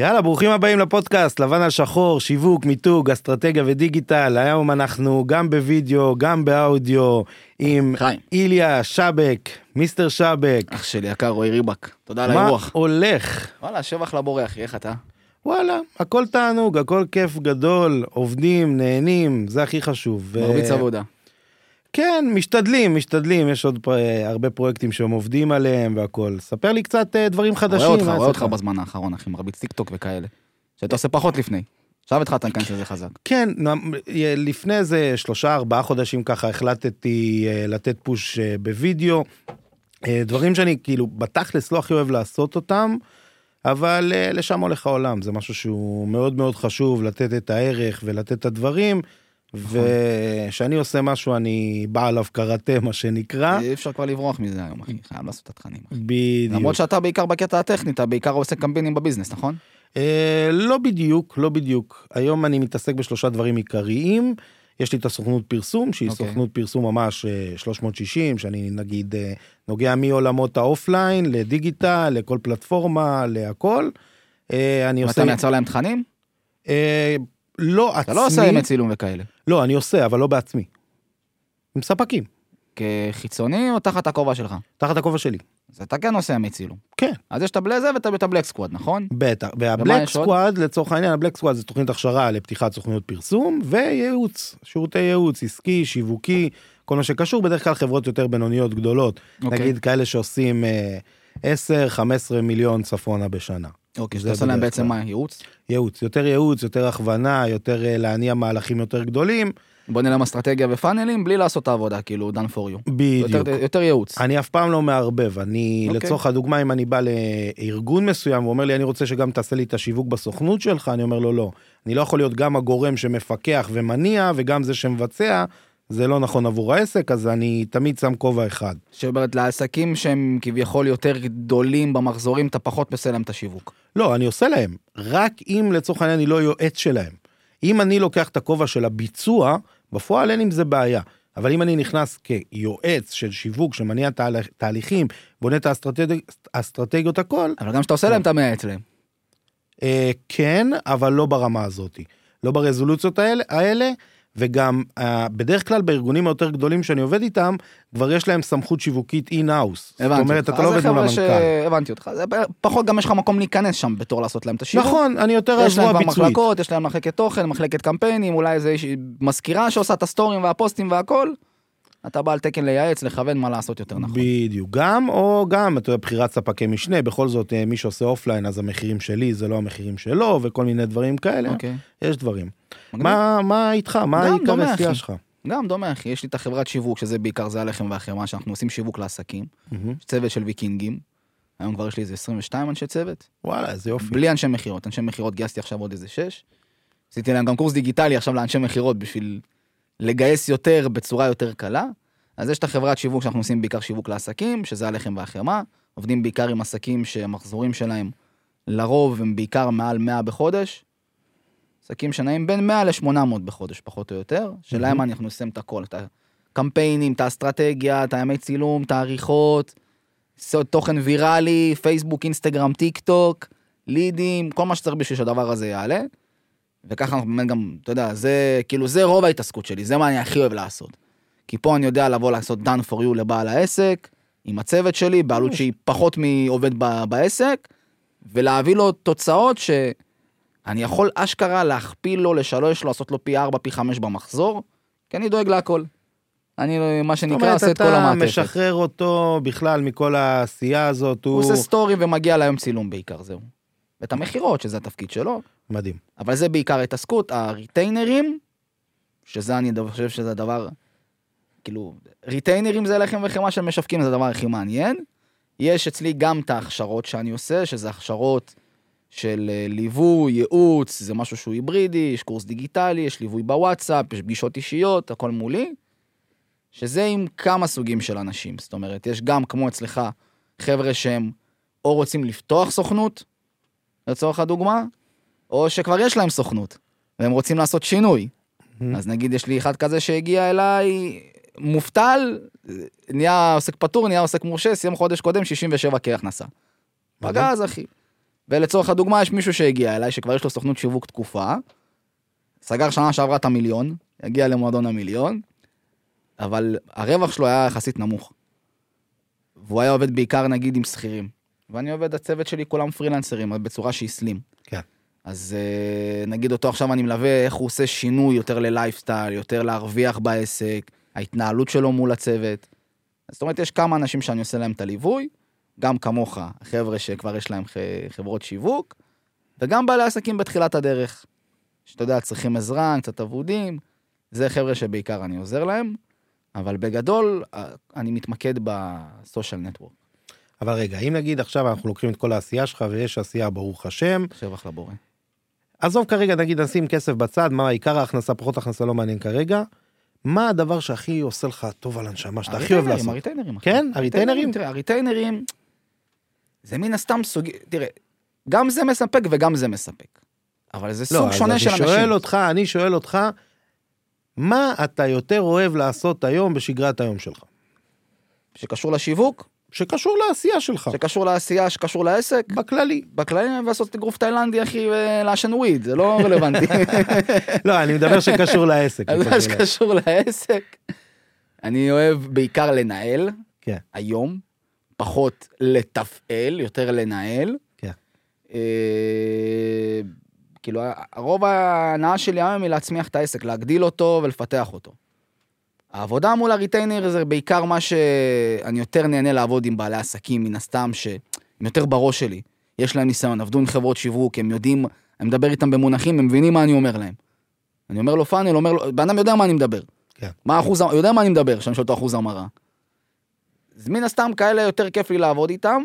יאללה, ברוכים הבאים לפודקאסט, לבן על שחור, שיווק, מיתוג, אסטרטגיה ודיגיטל. היום אנחנו גם בווידאו, גם באודיו, עם חיים. איליה שבק, מיסטר שבק. אח שלי יקר רועי ריבק, תודה על מה האירוח. הולך? וואלה, שבח לבורא אחי, איך אתה? וואלה, הכל תענוג, הכל כיף גדול, עובדים, נהנים, זה הכי חשוב. ו- מרביץ עבודה. כן, משתדלים, משתדלים, יש עוד פ- הרבה פרויקטים שהם עובדים עליהם והכל. ספר לי קצת אה, דברים חדשים. רואה אותך, רואה? אותך בזמן האחרון אחי, מרביץ טיק טוק וכאלה. שאתה עושה פחות לפני. עכשיו התחלת להיכנס לזה חזק. כן, נ- לפני איזה שלושה ארבעה חודשים ככה החלטתי אה, לתת פוש אה, בווידאו. אה, דברים שאני כאילו בתכלס לא הכי אוהב לעשות אותם, אבל לשם הולך העולם, זה משהו שהוא מאוד מאוד חשוב לתת את הערך ולתת את הדברים. נכון. וכשאני עושה משהו אני בא עליו קראטה מה שנקרא. אי אפשר כבר לברוח מזה היום אחי, חייב לעשות את התכנים. בדיוק. למרות שאתה בעיקר בקטע הטכני, אתה בעיקר עושה קמפיינים בביזנס, נכון? אה, לא בדיוק, לא בדיוק. היום אני מתעסק בשלושה דברים עיקריים. יש לי את הסוכנות פרסום, שהיא אוקיי. סוכנות פרסום ממש אה, 360, שאני נגיד אה, נוגע מעולמות ה offline לדיגיטל, לכל פלטפורמה, להכל. אה, אני עושה... ואתה מייצר להם תכנים? לא עצמי. אתה לא עושה ימי צילום וכאלה. לא, אני עושה, אבל לא בעצמי. עם ספקים, כחיצוני או תחת הכובע שלך? תחת הכובע שלי. אז אתה כן עושה ימי צילום. כן. אז יש את הבלזה ואת את ה Black Squad, נכון? בטח, וה Black? Squad, לצורך העניין, ה Black Squad זה תוכנית הכשרה לפתיחת סוכניות פרסום וייעוץ, שירותי ייעוץ עסקי, שיווקי, כל מה שקשור, בדרך כלל חברות יותר בינוניות גדולות, אוקיי. נגיד כאלה שעושים אה, 10-15 מיליון צפונה בשנה. אוקיי, שאתה עושה להם בעצם. מה, ייעוץ? ייעוץ, יותר ייעוץ, יותר הכוונה, יותר אה, להניע מהלכים יותר גדולים, בונה להם אסטרטגיה ופאנלים בלי לעשות את העבודה, כאילו, done for you. בדיוק. יותר- יותר ייעוץ. אני אף פעם לא מערבב, אני אוקיי. לצורך הדוגמה אם אני בא לארגון מסוים ואומר לי אני רוצה שגם תעשה לי את השיווק בסוכנות שלך, אני אומר לו לא. אני לא יכול להיות גם הגורם שמפקח ומניע וגם זה שמבצע, זה לא נכון עבור העסק, אז אני תמיד שם כובע אחד. שאומרת לעסקים שהם כביכול יותר גדולים במחזורים, אתה פחות עושה להם את השיווק. לא, אני עושה להם, רק אם לצורך העניין אני לא יועץ שלהם. אם אני לוקח את הכובע של הביצוע, בפועל אין עם זה בעיה. אבל אם אני נכנס כיועץ של שיווק שמניע תהליך, תהליכים, בונה את האסטרטג... האסטרטגיות הכל, אבל גם כשאתה עושה להם, אתה מייעץ להם. אה, כן, אבל לא ברמה הזאת. לא ברזולוציות האלה, האלה וגם אה, בדרך כלל בארגונים היותר גדולים שאני עובד איתם, כבר יש להם סמכות שיווקית in-house. זאת אומרת. אתה לא עובד מול המנכ"ל. ש- הבנתי אותך. זה פחות גם יש לך מקום להיכנס שם בתור לעשות להם את השיווק. נכון, אני יותר יש להם הזרוע כבר ביצועית. מחלקות, יש להם מחלקת תוכן, מחלקת קמפיינים, אולי איזה מזכירה שעושה את הסטורים והפוסטים והכל. אתה בא על תקן לייעץ, לכוון מה לעשות יותר נכון. בדיוק. גם, או גם, אתה יודע, בחירת ספקי משנה, בכל זאת, אה, מי שעושה offline, אז המחירים שלי זה לא המחירים שלו, וכל מיני דברים כאלה. אוקיי. יש דברים. מגניב. מה מה איתך? מה העיקר אחי. שלך? גם דומה אחי, יש לי את החברת שיווק שזה בעיקר זה הלחם והחמאה שאנחנו עושים שיווק לעסקים. יש צוות של ויקינגים. היום כבר יש לי איזה 22 אנשי צוות. וואלה, איזה יופי. בלי אנשי מכירות, אנשי מכירות גייסתי עכשיו עוד איזה 6. עשיתי להם גם קורס דיגיטלי עכשיו לאנשי מכירות בשביל לגייס יותר בצורה יותר קלה. אז יש את החברת שיווק שאנחנו עושים בעיקר שיווק לעסקים, שזה הלחם והחמאה. עובדים בעיקר עם עסקים שהמחזורים שלהם לרוב הם בעיקר מעל 100 בחודש. עסקים שנעים בין 100 ל-800 בחודש, פחות או יותר, שלהם אנחנו עושים את הכל, את הקמפיינים, את האסטרטגיה, את הימי צילום, את העריכות, תוכן ויראלי, פייסבוק, אינסטגרם, טיק טוק, לידים, כל מה שצריך בשביל שהדבר הזה יעלה. וככה אנחנו באמת גם, אתה יודע, זה כאילו, זה רוב ההתעסקות שלי, זה מה אני הכי אוהב לעשות. כי פה אני יודע לבוא לעשות done for you לבעל העסק, עם הצוות שלי, בעלות שהיא פחות מעובד ב- בעסק, ולהביא לו תוצאות שאני יכול אשכרה להכפיל לו, לשלוש לו, לעשות לו פי ארבע, פי חמש במחזור, כי אני דואג להכל. אני, מה זאת שנקרא, אומרת, עושה את כל אתה המעטפת. משחרר אותו בכלל מכל העשייה הזאת, הוא הוא... עושה סטורי ומגיע ליום צילום בעיקר, זהו. ואת המכירות, שזה התפקיד שלו, מדהים. אבל זה בעיקר ההתעסקות, הריטיינרים, שזה אני חושב שזה הדבר, כאילו, ריטיינרים זה לחם וחמאה של משווקים, זה הדבר הכי מעניין. יש אצלי גם את ההכשרות שאני עושה, שזה הכשרות של אה, ליווי, ייעוץ, זה משהו שהוא היברידי, יש קורס דיגיטלי, יש ליווי בוואטסאפ, יש פגישות אישיות, הכל מולי. שזה עם כמה סוגים של אנשים, זאת אומרת, יש גם, כמו אצלך, חבר'ה שהם או רוצים לפתוח סוכנות, לצורך הדוגמה, או שכבר יש להם סוכנות, והם רוצים לעשות שינוי. אז נגיד יש לי אחד כזה שהגיע אליי מובטל, נהיה עוסק פטור, נהיה עוסק מורשה, סיים חודש קודם 67 כהכנסה. פגז אחי. ולצורך הדוגמה, יש מישהו שהגיע אליי, שכבר יש לו סוכנות שיווק תקופה, סגר שנה שעברה את המיליון, הגיע למועדון המיליון, אבל הרווח שלו היה יחסית נמוך. והוא היה עובד בעיקר נגיד עם שכירים. ואני עובד, הצוות שלי כולם פרילנסרים, בצורה שהיא סלים. כן. אז אה, נגיד אותו עכשיו אני מלווה איך הוא עושה שינוי יותר ללייפסטייל, יותר להרוויח בעסק, ההתנהלות שלו מול הצוות. זאת אומרת, יש כמה אנשים שאני עושה להם את הליווי, גם כמוך, חבר'ה שכבר יש להם חברות שיווק, וגם בעלי עסקים בתחילת הדרך, שאתה יודע, צריכים עזרה, קצת אבודים, זה חבר'ה שבעיקר אני עוזר להם, אבל בגדול, אה, אני מתמקד בסושיאל נטוורק, אבל רגע, אם נגיד עכשיו אנחנו לוקחים את כל העשייה שלך ויש עשייה ברוך השם, שבח לבורא. עזוב כרגע נגיד נשים כסף בצד, מה עיקר ההכנסה, פחות הכנסה לא מעניין כרגע. מה הדבר שהכי עושה לך טוב על הנשמה, שאתה הכי אוהב לעשות? הריטיינרים. כן? הריטיינרים? תראה, הריטיינרים, זה מן הסתם סוג... תראה, גם זה מספק וגם זה מספק. אבל זה לא, סוג אז שונה אני של אנשים. שואל אותך, אני שואל אותך, מה אתה יותר אוהב לעשות היום בשגרת היום שלך? שקשור לשיווק, שקשור לעשייה שלך, שקשור לעשייה, שקשור לעסק. בכללי. בכללי לעשות אגרוף תאילנדי, אחי, ולעשן וויד, זה לא רלוונטי. לא, אני מדבר שקשור לעסק. אז מה. שקשור לעסק, אני אוהב בעיקר לנהל, כן. היום, פחות לתפעל, יותר לנהל. כן. אה, כאילו, הרוב ההנאה שלי היום היא להצמיח את העסק, להגדיל אותו ולפתח אותו. העבודה מול הריטיינר זה בעיקר מה שאני יותר נהנה לעבוד עם בעלי עסקים, מן הסתם, שהם יותר בראש שלי. יש להם ניסיון, עבדו עם חברות שיווק, הם יודעים, אני מדבר איתם במונחים, הם מבינים מה אני אומר להם. אני אומר לו פאנל, אומר לו, בן אדם יודע מה אני מדבר. כן. מה האחוז, הוא יודע מה אני מדבר, שאני שואל אותו אחוז המרה. אז מן הסתם כאלה יותר כיף לי לעבוד איתם,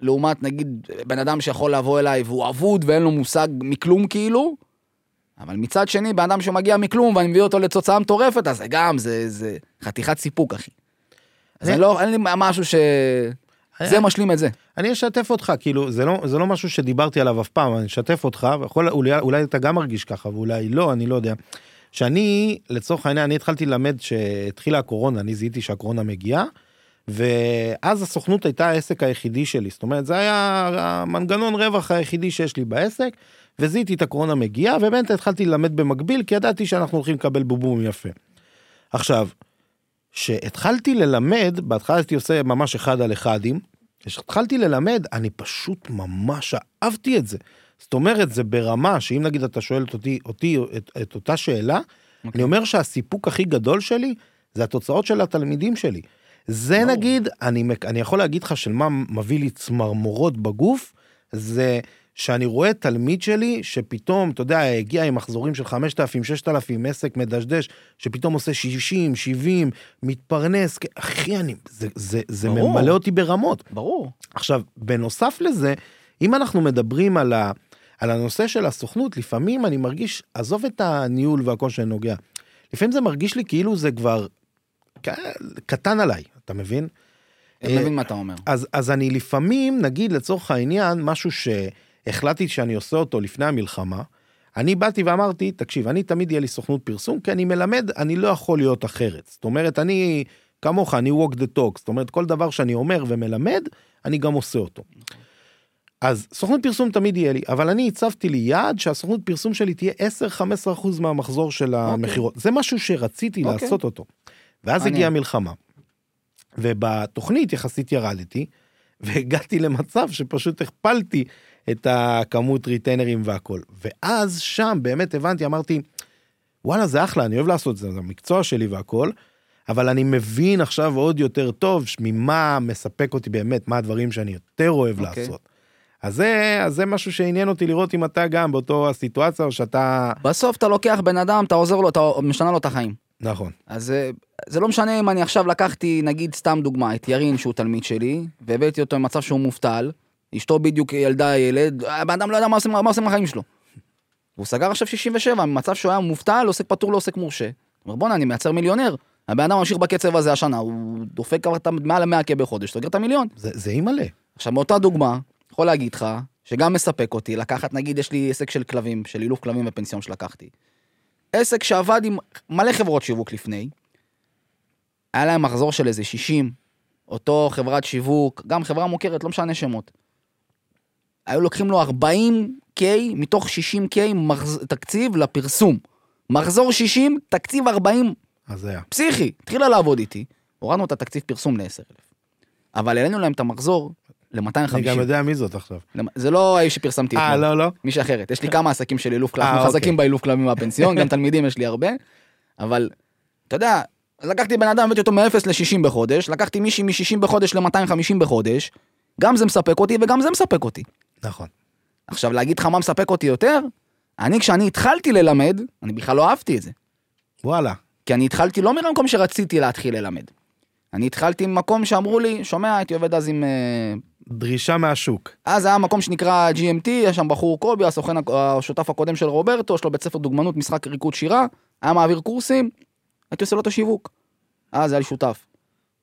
לעומת נגיד בן אדם שיכול לבוא אליי והוא אבוד ואין לו מושג מכלום כאילו, אבל מצד שני, בן אדם שמגיע מכלום ואני מביא אותו לתוצאה מטורפת, אז זה גם, זה, זה חתיכת סיפוק, אחי. אז אני- אני לא, אין לי משהו ש... זה משלים את זה. אני אשתף אותך, כאילו, זה לא, זה לא משהו שדיברתי עליו אף פעם, אני אשתף אותך, ויכול, אולי, אולי אתה גם מרגיש ככה, ואולי לא, אני לא יודע. שאני, לצורך העניין, אני התחלתי ללמד שהתחילה הקורונה, אני זיהיתי שהקורונה מגיעה, ואז הסוכנות הייתה העסק היחידי שלי, זאת אומרת, זה היה המנגנון רווח היחידי שיש לי בעסק, וזיהיתי את הקורונה מגיעה, ובאמת התחלתי ללמד במקביל, כי ידעתי שאנחנו הולכים לקבל בובום יפה. עכשיו, כשהתחלתי ללמד, בהתחלה הייתי עושה ממש אחד על אחדים, כשהתחלתי ללמד, אני פשוט ממש אהבתי את זה. זאת אומרת, זה ברמה שאם נגיד אתה שואל אותי, אותי את, את אותה שאלה, okay. אני אומר שהסיפוק הכי גדול שלי זה התוצאות של התלמידים שלי. זה ברור. נגיד, אני, אני יכול להגיד לך של מה מביא לי צמרמורות בגוף, זה שאני רואה תלמיד שלי שפתאום, אתה יודע, הגיע עם מחזורים של 5,000, 6,000, עסק מדשדש, שפתאום עושה 60, 70, מתפרנס, אחי, אני, זה, זה, זה ברור. ממלא אותי ברמות. ברור. עכשיו, בנוסף לזה, אם אנחנו מדברים על, ה, על הנושא של הסוכנות, לפעמים אני מרגיש, עזוב את הניהול והכל שנוגע, לפעמים זה מרגיש לי כאילו זה כבר קטן עליי, אתה מבין? אני אה, מבין מה אתה אומר. אז, אז אני לפעמים, נגיד לצורך העניין, משהו שהחלטתי שאני עושה אותו לפני המלחמה, אני באתי ואמרתי, תקשיב, אני תמיד יהיה לי סוכנות פרסום, כי אני מלמד, אני לא יכול להיות אחרת. זאת אומרת, אני כמוך, אני walk the talk, זאת אומרת, כל דבר שאני אומר ומלמד, אני גם עושה אותו. אז סוכנות פרסום תמיד יהיה לי, אבל אני הצבתי לי יעד שהסוכנות פרסום שלי תהיה 10-15% מהמחזור של המכירות. זה משהו שרציתי אוקיי. לעשות אותו. ואז מעניין. הגיעה המלחמה. ובתוכנית יחסית ירדתי, והגעתי למצב שפשוט הכפלתי את הכמות ריטיינרים והכל. ואז שם באמת הבנתי, אמרתי, וואלה זה אחלה, אני אוהב לעשות את זה, זה המקצוע שלי והכל, אבל אני מבין עכשיו עוד יותר טוב ממה מספק אותי באמת, מה הדברים שאני יותר אוהב אוקיי. לעשות. אז זה, אז זה משהו שעניין אותי לראות אם אתה גם באותו הסיטואציה או שאתה... בסוף אתה לוקח בן אדם, אתה עוזר לו, אתה משנה לו את החיים. נכון. אז אה, זה לא משנה אם אני עכשיו לקחתי, נגיד סתם דוגמה, את ירין שהוא תלמיד שלי, והבאתי אותו במצב שהוא מובטל, אשתו בדיוק ילדה ילד, הבן אדם לא יודע מה עושים, מה עושים בחיים שלו. והוא סגר עכשיו 67, ממצב שהוא היה מובטל, עוסק פטור לעוסק מורשה. הוא אומר בואנה, אני מייצר מיליונר. הבן אדם ממשיך בקצב הזה השנה, הוא דופק כבר מעל ה-100 בחודש, סוגר את המיליון. זה, זה אימא'לה. עכשיו, מאותה דוגמה, יכול להגיד לך, שגם מספק אותי, לקחת, נגיד, יש לי עסק של כלבים, של אילוף כלבים ופנסיון שלקחתי. עסק שעבד עם מלא חברות שיווק לפני, היה להם מחזור של איזה 60, אותו חברת שיווק, גם חברה מוכרת, לא משנה שמות. היו לוקחים לו 40K מתוך 60K מחז... תקציב לפרסום. מחזור 60, תקציב 40, אז היה. פסיכי. התחילה לעבוד איתי, הורדנו את התקציב פרסום ל-10,000. אבל העלינו להם את המחזור אני גם ל-250. יודע מי זאת עכשיו. זה לא האיש שפרסמתי אה. לא, לא. מישהי אחרת. יש לי כמה עסקים של אילוף אה, כלבים, אוקיי. חזקים באילוף כלבים מהפנסיון, גם תלמידים יש לי הרבה. אבל, אתה יודע, לקחתי בן אדם, הבאתי אותו מ-0 ל-60 בחודש, לקחתי מישהי מ-60 בחודש ל-250 בחודש, גם זה מספק אותי וגם זה מספק אותי. נכון. עכשיו, להגיד לך מה מספק אותי יותר? אני, כשאני התחלתי ללמד, אני בכלל לא אהבתי את זה. וואלה. כי אני התחלתי לא ממקום שרציתי להתחיל ללמד. אני התחלתי ממקום שאמרו לי, שומע, הייתי עובד אז עם... אה, דרישה מהשוק. אז היה מקום שנקרא GMT, יש שם בחור קובי, הסוכן, השותף הקודם של רוברטו, יש לו בית ספר דוגמנות, משחק ריקוד שירה, היה מעביר קורסים, הייתי עושה לו את השיווק. אז היה לי שותף.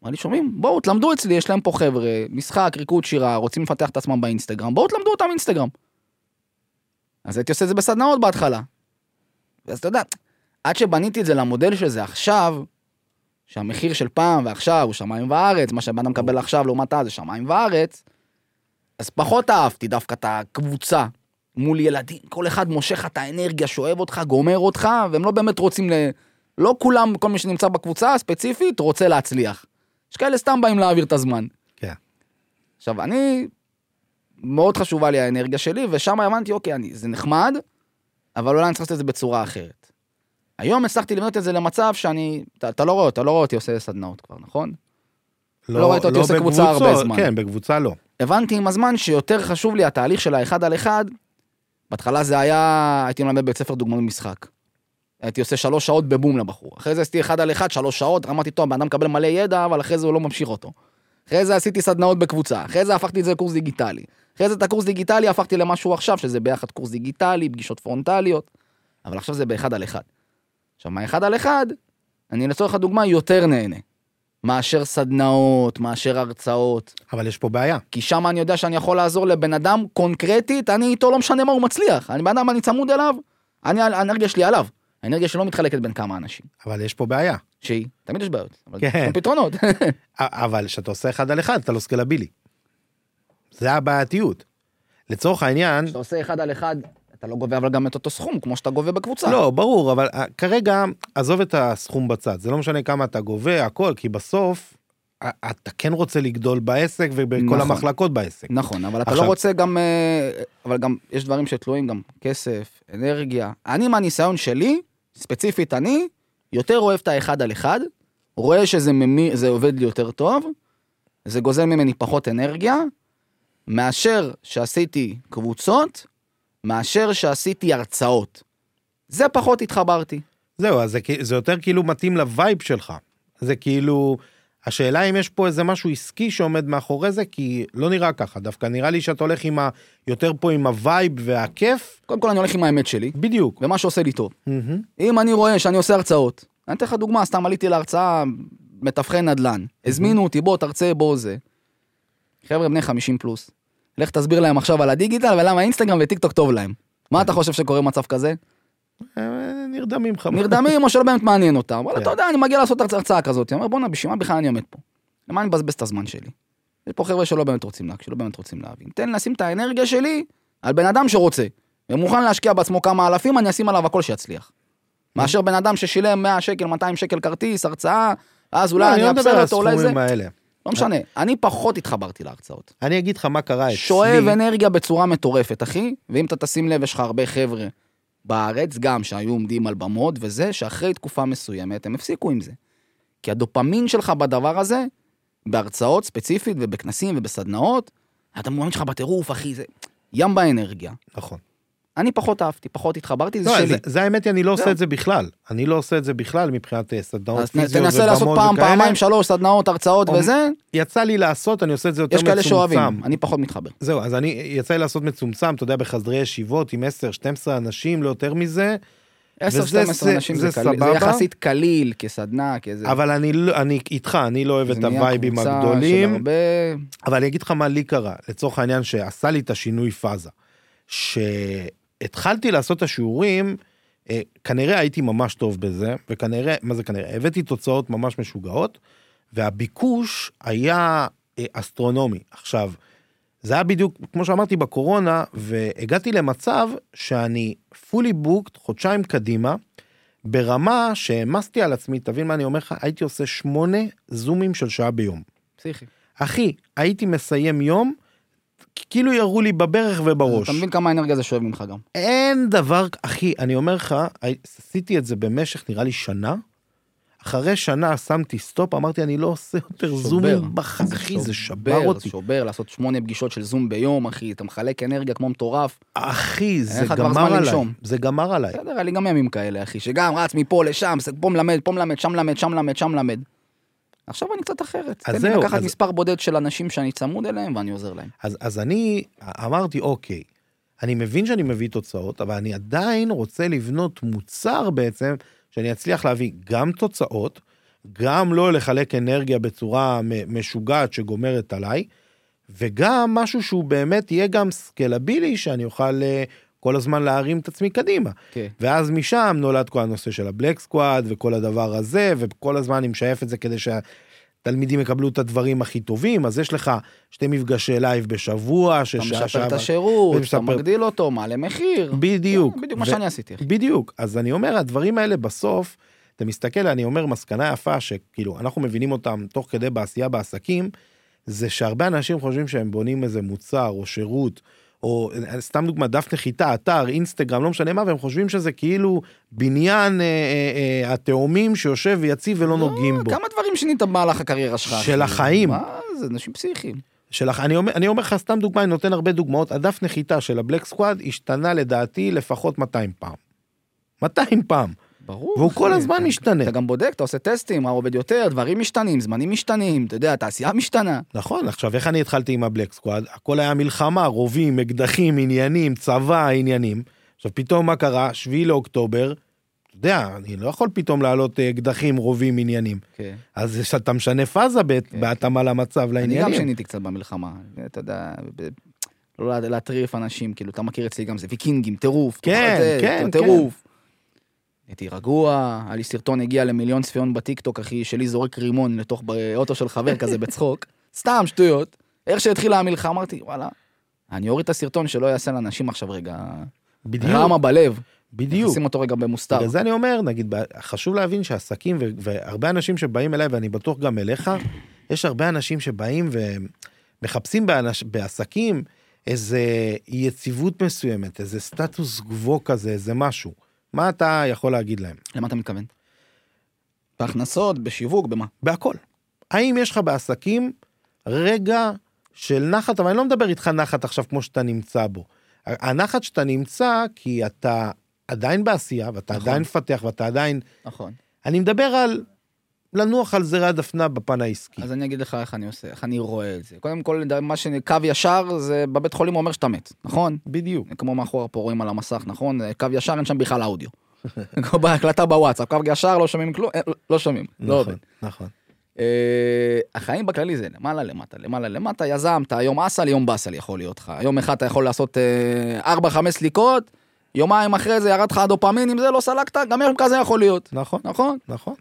אמר לי, שומעים? בואו, תלמדו אצלי, יש להם פה חבר'ה, משחק, ריקוד שירה, רוצים לפתח את עצמם באינסטגרם, בואו תלמדו אותם אינסטגרם. אז הייתי עושה את זה בסדנאות בהתחלה. ואז אתה יודע, עד שבניתי את זה למודל של זה עכשיו, שהמחיר של פעם ועכשיו הוא שמיים וארץ, מה שבן אדם מקבל עכשיו לעומת אז זה שמיים וארץ, אז פחות אהבתי דווקא את הקבוצה מול ילדים, כל אחד מושך את האנרגיה, שואב אותך, גומר אותך, והם לא באמת רוצים ל... לא כולם, כל מי שנמצא בקבוצה הספציפית, רוצה להצליח. יש כאלה סתם באים להעביר את הזמן. כן. עכשיו, אני, מאוד חשובה לי האנרגיה שלי, ושם הבנתי, אוקיי, אני, זה נחמד, אבל אולי אני צריך לעשות את זה בצורה אחרת. היום הצלחתי לבנות את זה למצב שאני, אתה, אתה לא רואה, אתה לא רואה אותי עושה סדנאות כבר, נכון? לא ראית אותי עושה קבוצה הרבה זמן. כן, בקבוצה לא. הבנתי עם הזמן שיותר חשוב לי התהליך של האחד על אחד. בהתחלה זה היה, הייתי מלמד בבית ספר דוגמנות משחק. הייתי עושה שלוש שעות בבום לבחור. אחרי זה עשיתי אחד על אחד, שלוש שעות, אמרתי, טוב, בן מקבל מלא ידע, אבל אחרי זה הוא לא ממשיך אותו. אחרי זה עשיתי סדנאות בקבוצה, אחרי זה הפכתי את זה לקורס דיגיטלי. אחרי זה את הקורס דיגיטלי הפכתי למשהו עכשיו, שזה ביחד קורס דיגיטלי, פגישות פרונטליות, אבל עכשיו זה באחד על אחד. עכשיו, מהאחד על אחד, אני לצורך הדוגמה יותר נהנה. מאשר סדנאות, מאשר הרצאות. אבל יש פה בעיה. כי שם אני יודע שאני יכול לעזור לבן אדם קונקרטית, אני איתו לא משנה מה הוא מצליח. אני בן אדם, אני צמוד אליו, אני, האנרגיה שלי עליו. האנרגיה שלו מתחלקת בין כמה אנשים. אבל יש פה בעיה. שהיא, תמיד יש בעיות, אבל כן. יש פתרונות. אבל כשאתה עושה אחד על אחד, אתה לא סקלבילי. זה הבעייתיות. לצורך העניין, כשאתה עושה אחד על אחד, אתה לא גובה אבל גם את אותו סכום, כמו שאתה גובה בקבוצה. לא, ברור, אבל אה, כרגע, עזוב את הסכום בצד, זה לא משנה כמה אתה גובה, הכל, כי בסוף, אתה כן רוצה לגדול בעסק ובכל נכון. המחלקות בעסק. נכון, אבל אתה עכשיו- לא רוצה גם, אה, אבל גם יש דברים שתלויים גם כסף, אנרגיה. אני מהניסיון שלי, ספציפית אני, יותר אוהב את האחד על אחד, רואה שזה ממי, עובד לי יותר טוב, זה גוזל ממני פחות אנרגיה, מאשר שעשיתי קבוצות, מאשר שעשיתי הרצאות. זה פחות התחברתי. זהו, אז זה, זה יותר כאילו מתאים לווייב שלך. זה כאילו, השאלה אם יש פה איזה משהו עסקי שעומד מאחורי זה, כי לא נראה ככה, דווקא נראה לי שאתה הולך עם ה... יותר פה עם ה vibe והכיף, קודם כל אני הולך עם האמת שלי, בדיוק. ומה שעושה לי טוב. מהמם. אם אני רואה שאני עושה הרצאות, אני אתן לך דוגמה, סתם עליתי להרצאה מתווכי נדל"ן, הזמינו אותי, בוא תרצה, בוא זה. חבר'ה בני 50 פלוס, לך תסביר להם עכשיו על הדיגיטל ולמה אינסטגרם וטיק טוק טוב להם. מה אתה חושב שקורה במצב כזה? אה, נרדמים לך. נרדמים או שלא באמת מעניין אותם, אבל כן. אתה יודע, אני מגיע לעשות הרצ- הרצאה כזאת, אני אומר בואנה, בשביל מה בכלל אני עומד פה? למה אני מבזבז את הזמן שלי? יש פה חבר'ה שלא באמת רוצים להקשיב, שלא באמת רוצים להבין. תן לשים את האנרגיה שלי על בן אדם שרוצה, ומוכן להשקיע בעצמו כמה אלפים, אני אשים עליו הכל שיצליח. מאשר בן אדם ששילם 100 שקל, 200 שקל כרטיס, הרצאה, אז אולי לא, אני אני לא מדבר על אותו, אולי זה... הסכומים האלה. לא משנה, אני פחות התחברתי להרצאות. אני אגיד לך מה קרה אצלי. שואב אנרגיה בצורה מטורפת, אחי, ואם אתה תשים לב, יש לך הרבה חבר'ה בארץ גם שהיו עומדים על במות, וזה שאחרי תקופה מסוימת הם הפסיקו עם זה. כי הדופמין שלך בדבר הזה, בהרצאות ספציפית ובכנסים ובסדנאות, אתה מומנט שלך בטירוף, אחי, זה ים באנרגיה. נכון. אני פחות אהבתי, פחות התחברתי, זה לא, שלי. זה, זה האמת היא, אני לא עושה זהו. את זה בכלל. אני לא עושה את זה בכלל מבחינת אה, סדנאות פיזיות תנסה לעשות ובמות פעם, וכאלה. פעמיים, שלוש סדנאות, הרצאות אומ- וזה, יצא לי לעשות, אני עושה את זה יותר יש כאלה מצומצם. שאוהבים, אני פחות מתחבר. זהו, אז אני, יצא לי לעשות מצומצם, אתה יודע, בחדרי ישיבות עם 10-12 אנשים, לא יותר מזה, 10-12 וזה- אנשים זה זה קליל, זה. יחסית קליל כסדנה, כאיזה... אבל אני, לא- אני איתך, אני לא אוהב את זה הווייבים הגדולים. הרבה... אבל אני אגיד לך מה לי קרה, לצורך העניין שעשה לי את השינוי פאזה. שהתחלתי לעשות את השיעורים, אה, כנראה הייתי ממש טוב בזה, וכנראה, מה זה כנראה? הבאתי תוצאות ממש משוגעות, והביקוש היה אה, אסטרונומי. עכשיו, זה היה בדיוק, כמו שאמרתי, בקורונה, והגעתי למצב שאני fully booked חודשיים קדימה, ברמה שהעמסתי על עצמי, תבין מה אני אומר לך, הייתי עושה שמונה זומים של שעה ביום. פסיכי. אחי, הייתי מסיים יום, כאילו ירו לי בברך ובראש. אתה מבין כמה אנרגיה זה שואב ממך גם. אין דבר, אחי, אני אומר לך, עשיתי את זה במשך נראה לי שנה. אחרי שנה שמתי stop, אמרתי, אני לא עושה יותר. זומים בחג, אחי, זה שבר אותי. שובר, לעשות שמונה פגישות של זום ביום, אחי, אתה מחלק אנרגיה כמו מטורף. אחי, זה גמר עליי. זה גמר עליי. בסדר, היה לי גם ימים כאלה, אחי, שגם רץ מפה לשם, פה מלמד, פה מלמד, שם מלמד, שם מלמד, שם מלמד. עכשיו אני קצת אחרת. אז תן לי זהו, לקחת אז- מספר בודד של אנשים שאני צמוד אליהם ואני עוזר להם. אז, אז אני אמרתי, אוקיי, אני מבין שאני מביא תוצאות, אבל אני עדיין רוצה לבנות מוצר בעצם, שאני אצליח להביא גם תוצאות, גם לא לחלק אנרגיה בצורה משוגעת שגומרת עליי, וגם משהו שהוא באמת יהיה גם סקלבילי, שאני אוכל אה, כל הזמן להרים את עצמי קדימה. כן. ואז משם נולד כל הנושא של ה Black Squad וכל הדבר הזה, וכל הזמן אני משייף את זה כדי שהתלמידים יקבלו את הדברים הכי טובים, אז יש לך שתי מפגשי live בשבוע, אתה ששעה משפר שעה... את השירות, אתה ומשפר- מגדיל אותו, מעלה מחיר. בדיוק. כן, בדיוק מה ו- שאני עשיתי. בדיוק. אז אני אומר, הדברים האלה בסוף, אתה מסתכל, אני אומר, מסקנה יפה, שכאילו, אנחנו מבינים אותם תוך כדי בעשייה בעסקים, זה שהרבה אנשים חושבים שהם בונים איזה מוצר או שירות, או סתם דוגמא, דף נחיתה, אתר, אינסטגרם, לא משנה מה, והם חושבים שזה כאילו בניין אה, אה, אה, התאומים שיושב ויציב ולא נוגעים בו. כמה דברים שינית במהלך הקריירה שלך. של אחי. החיים. מה זה, אנשים פסיכיים. שלך, אני אומר, אני אומר לך סתם דוגמא, אני נותן הרבה דוגמאות, הדף נחיתה של הבלק סקוואד השתנה לדעתי לפחות 200 פעם. 200 פעם. ברור. והוא. כל הזמן אתה- משתנה. אתה גם בודק, אתה עושה טסטים, מה עובד יותר, דברים משתנים, זמנים משתנים, אתה יודע, התעשייה משתנה. נכון, עכשיו איך אני התחלתי עם הבלק סקוואד? הכל היה מלחמה, רובים, אקדחים, עניינים, צבא, עניינים. עכשיו פתאום מה קרה? 7 לאוקטובר, אתה יודע, אני לא יכול פתאום להעלות אה, אקדחים, רובים, עניינים. כן. אז אתה משנה פאזה כן. בהתאמה למצב, אני גם לעניינים. שיניתי קצת במלחמה, אתה יודע, לא לה- להטריף אנשים, כאילו, אתה מכיר אצלי גם זה ויקינגים, טירוף. כן, זה, כן, טירוף. הייתי רגוע, היה לי סרטון הגיע למיליון צפיון בטיקטוק, אחי, שלי זורק רימון לתוך אוטו של חבר כזה בצחוק. סתם שטויות. איך שהתחילה המלחמה, אמרתי, וואלה, אני אוריד את הסרטון שלא יעשה לאנשים עכשיו רגע בדיוק, רמה בלב. בדיוק. שים אותו רגע במוסתר. בגלל זה אני אומר, נגיד, חשוב להבין שעסקים, ו- והרבה אנשים שבאים אליי, ואני בטוח גם אליך, יש הרבה אנשים שבאים ומחפשים באנש, בעסקים איזה יציבות מסוימת, איזה סטטוס גבוה כזה, איזה משהו. מה אתה יכול להגיד להם? למה אתה מתכוון? בהכנסות, בשיווק, במה? בהכל. האם יש לך בעסקים רגע של נחת, אבל אני לא מדבר איתך נחת עכשיו כמו שאתה נמצא בו. הנחת שאתה נמצא כי אתה עדיין בעשייה, ואתה נכון. עדיין מפתח, ואתה עדיין... נכון. אני מדבר על לנוח על זרי הדפנה בפן העסקי. אז אני אגיד לך איך אני עושה, איך אני רואה את זה. קודם כל, מה שקו ישר, זה בבית חולים אומר שאתה מת, נכון? בדיוק. כמו מאחורה פה רואים על המסך, נכון? קו ישר, אין שם בכלל אודיו. כמו בהקלטה בוואטסאפ, קו ישר, לא שומעים כלום, אה, לא שומעים, לא עובד. נכון, נכון. אה, החיים בכללי זה למעלה למטה, למעלה למטה, יזמת, היום אסל, יום באסל יכול להיות לך. יום אחד אתה יכול לעשות 4-5 סליקות, יומיים אחרי זה ירד לך הדופמין, אם זה לא סלקת, גם יום כזה יכול להיות, נכון, נכון? נכון.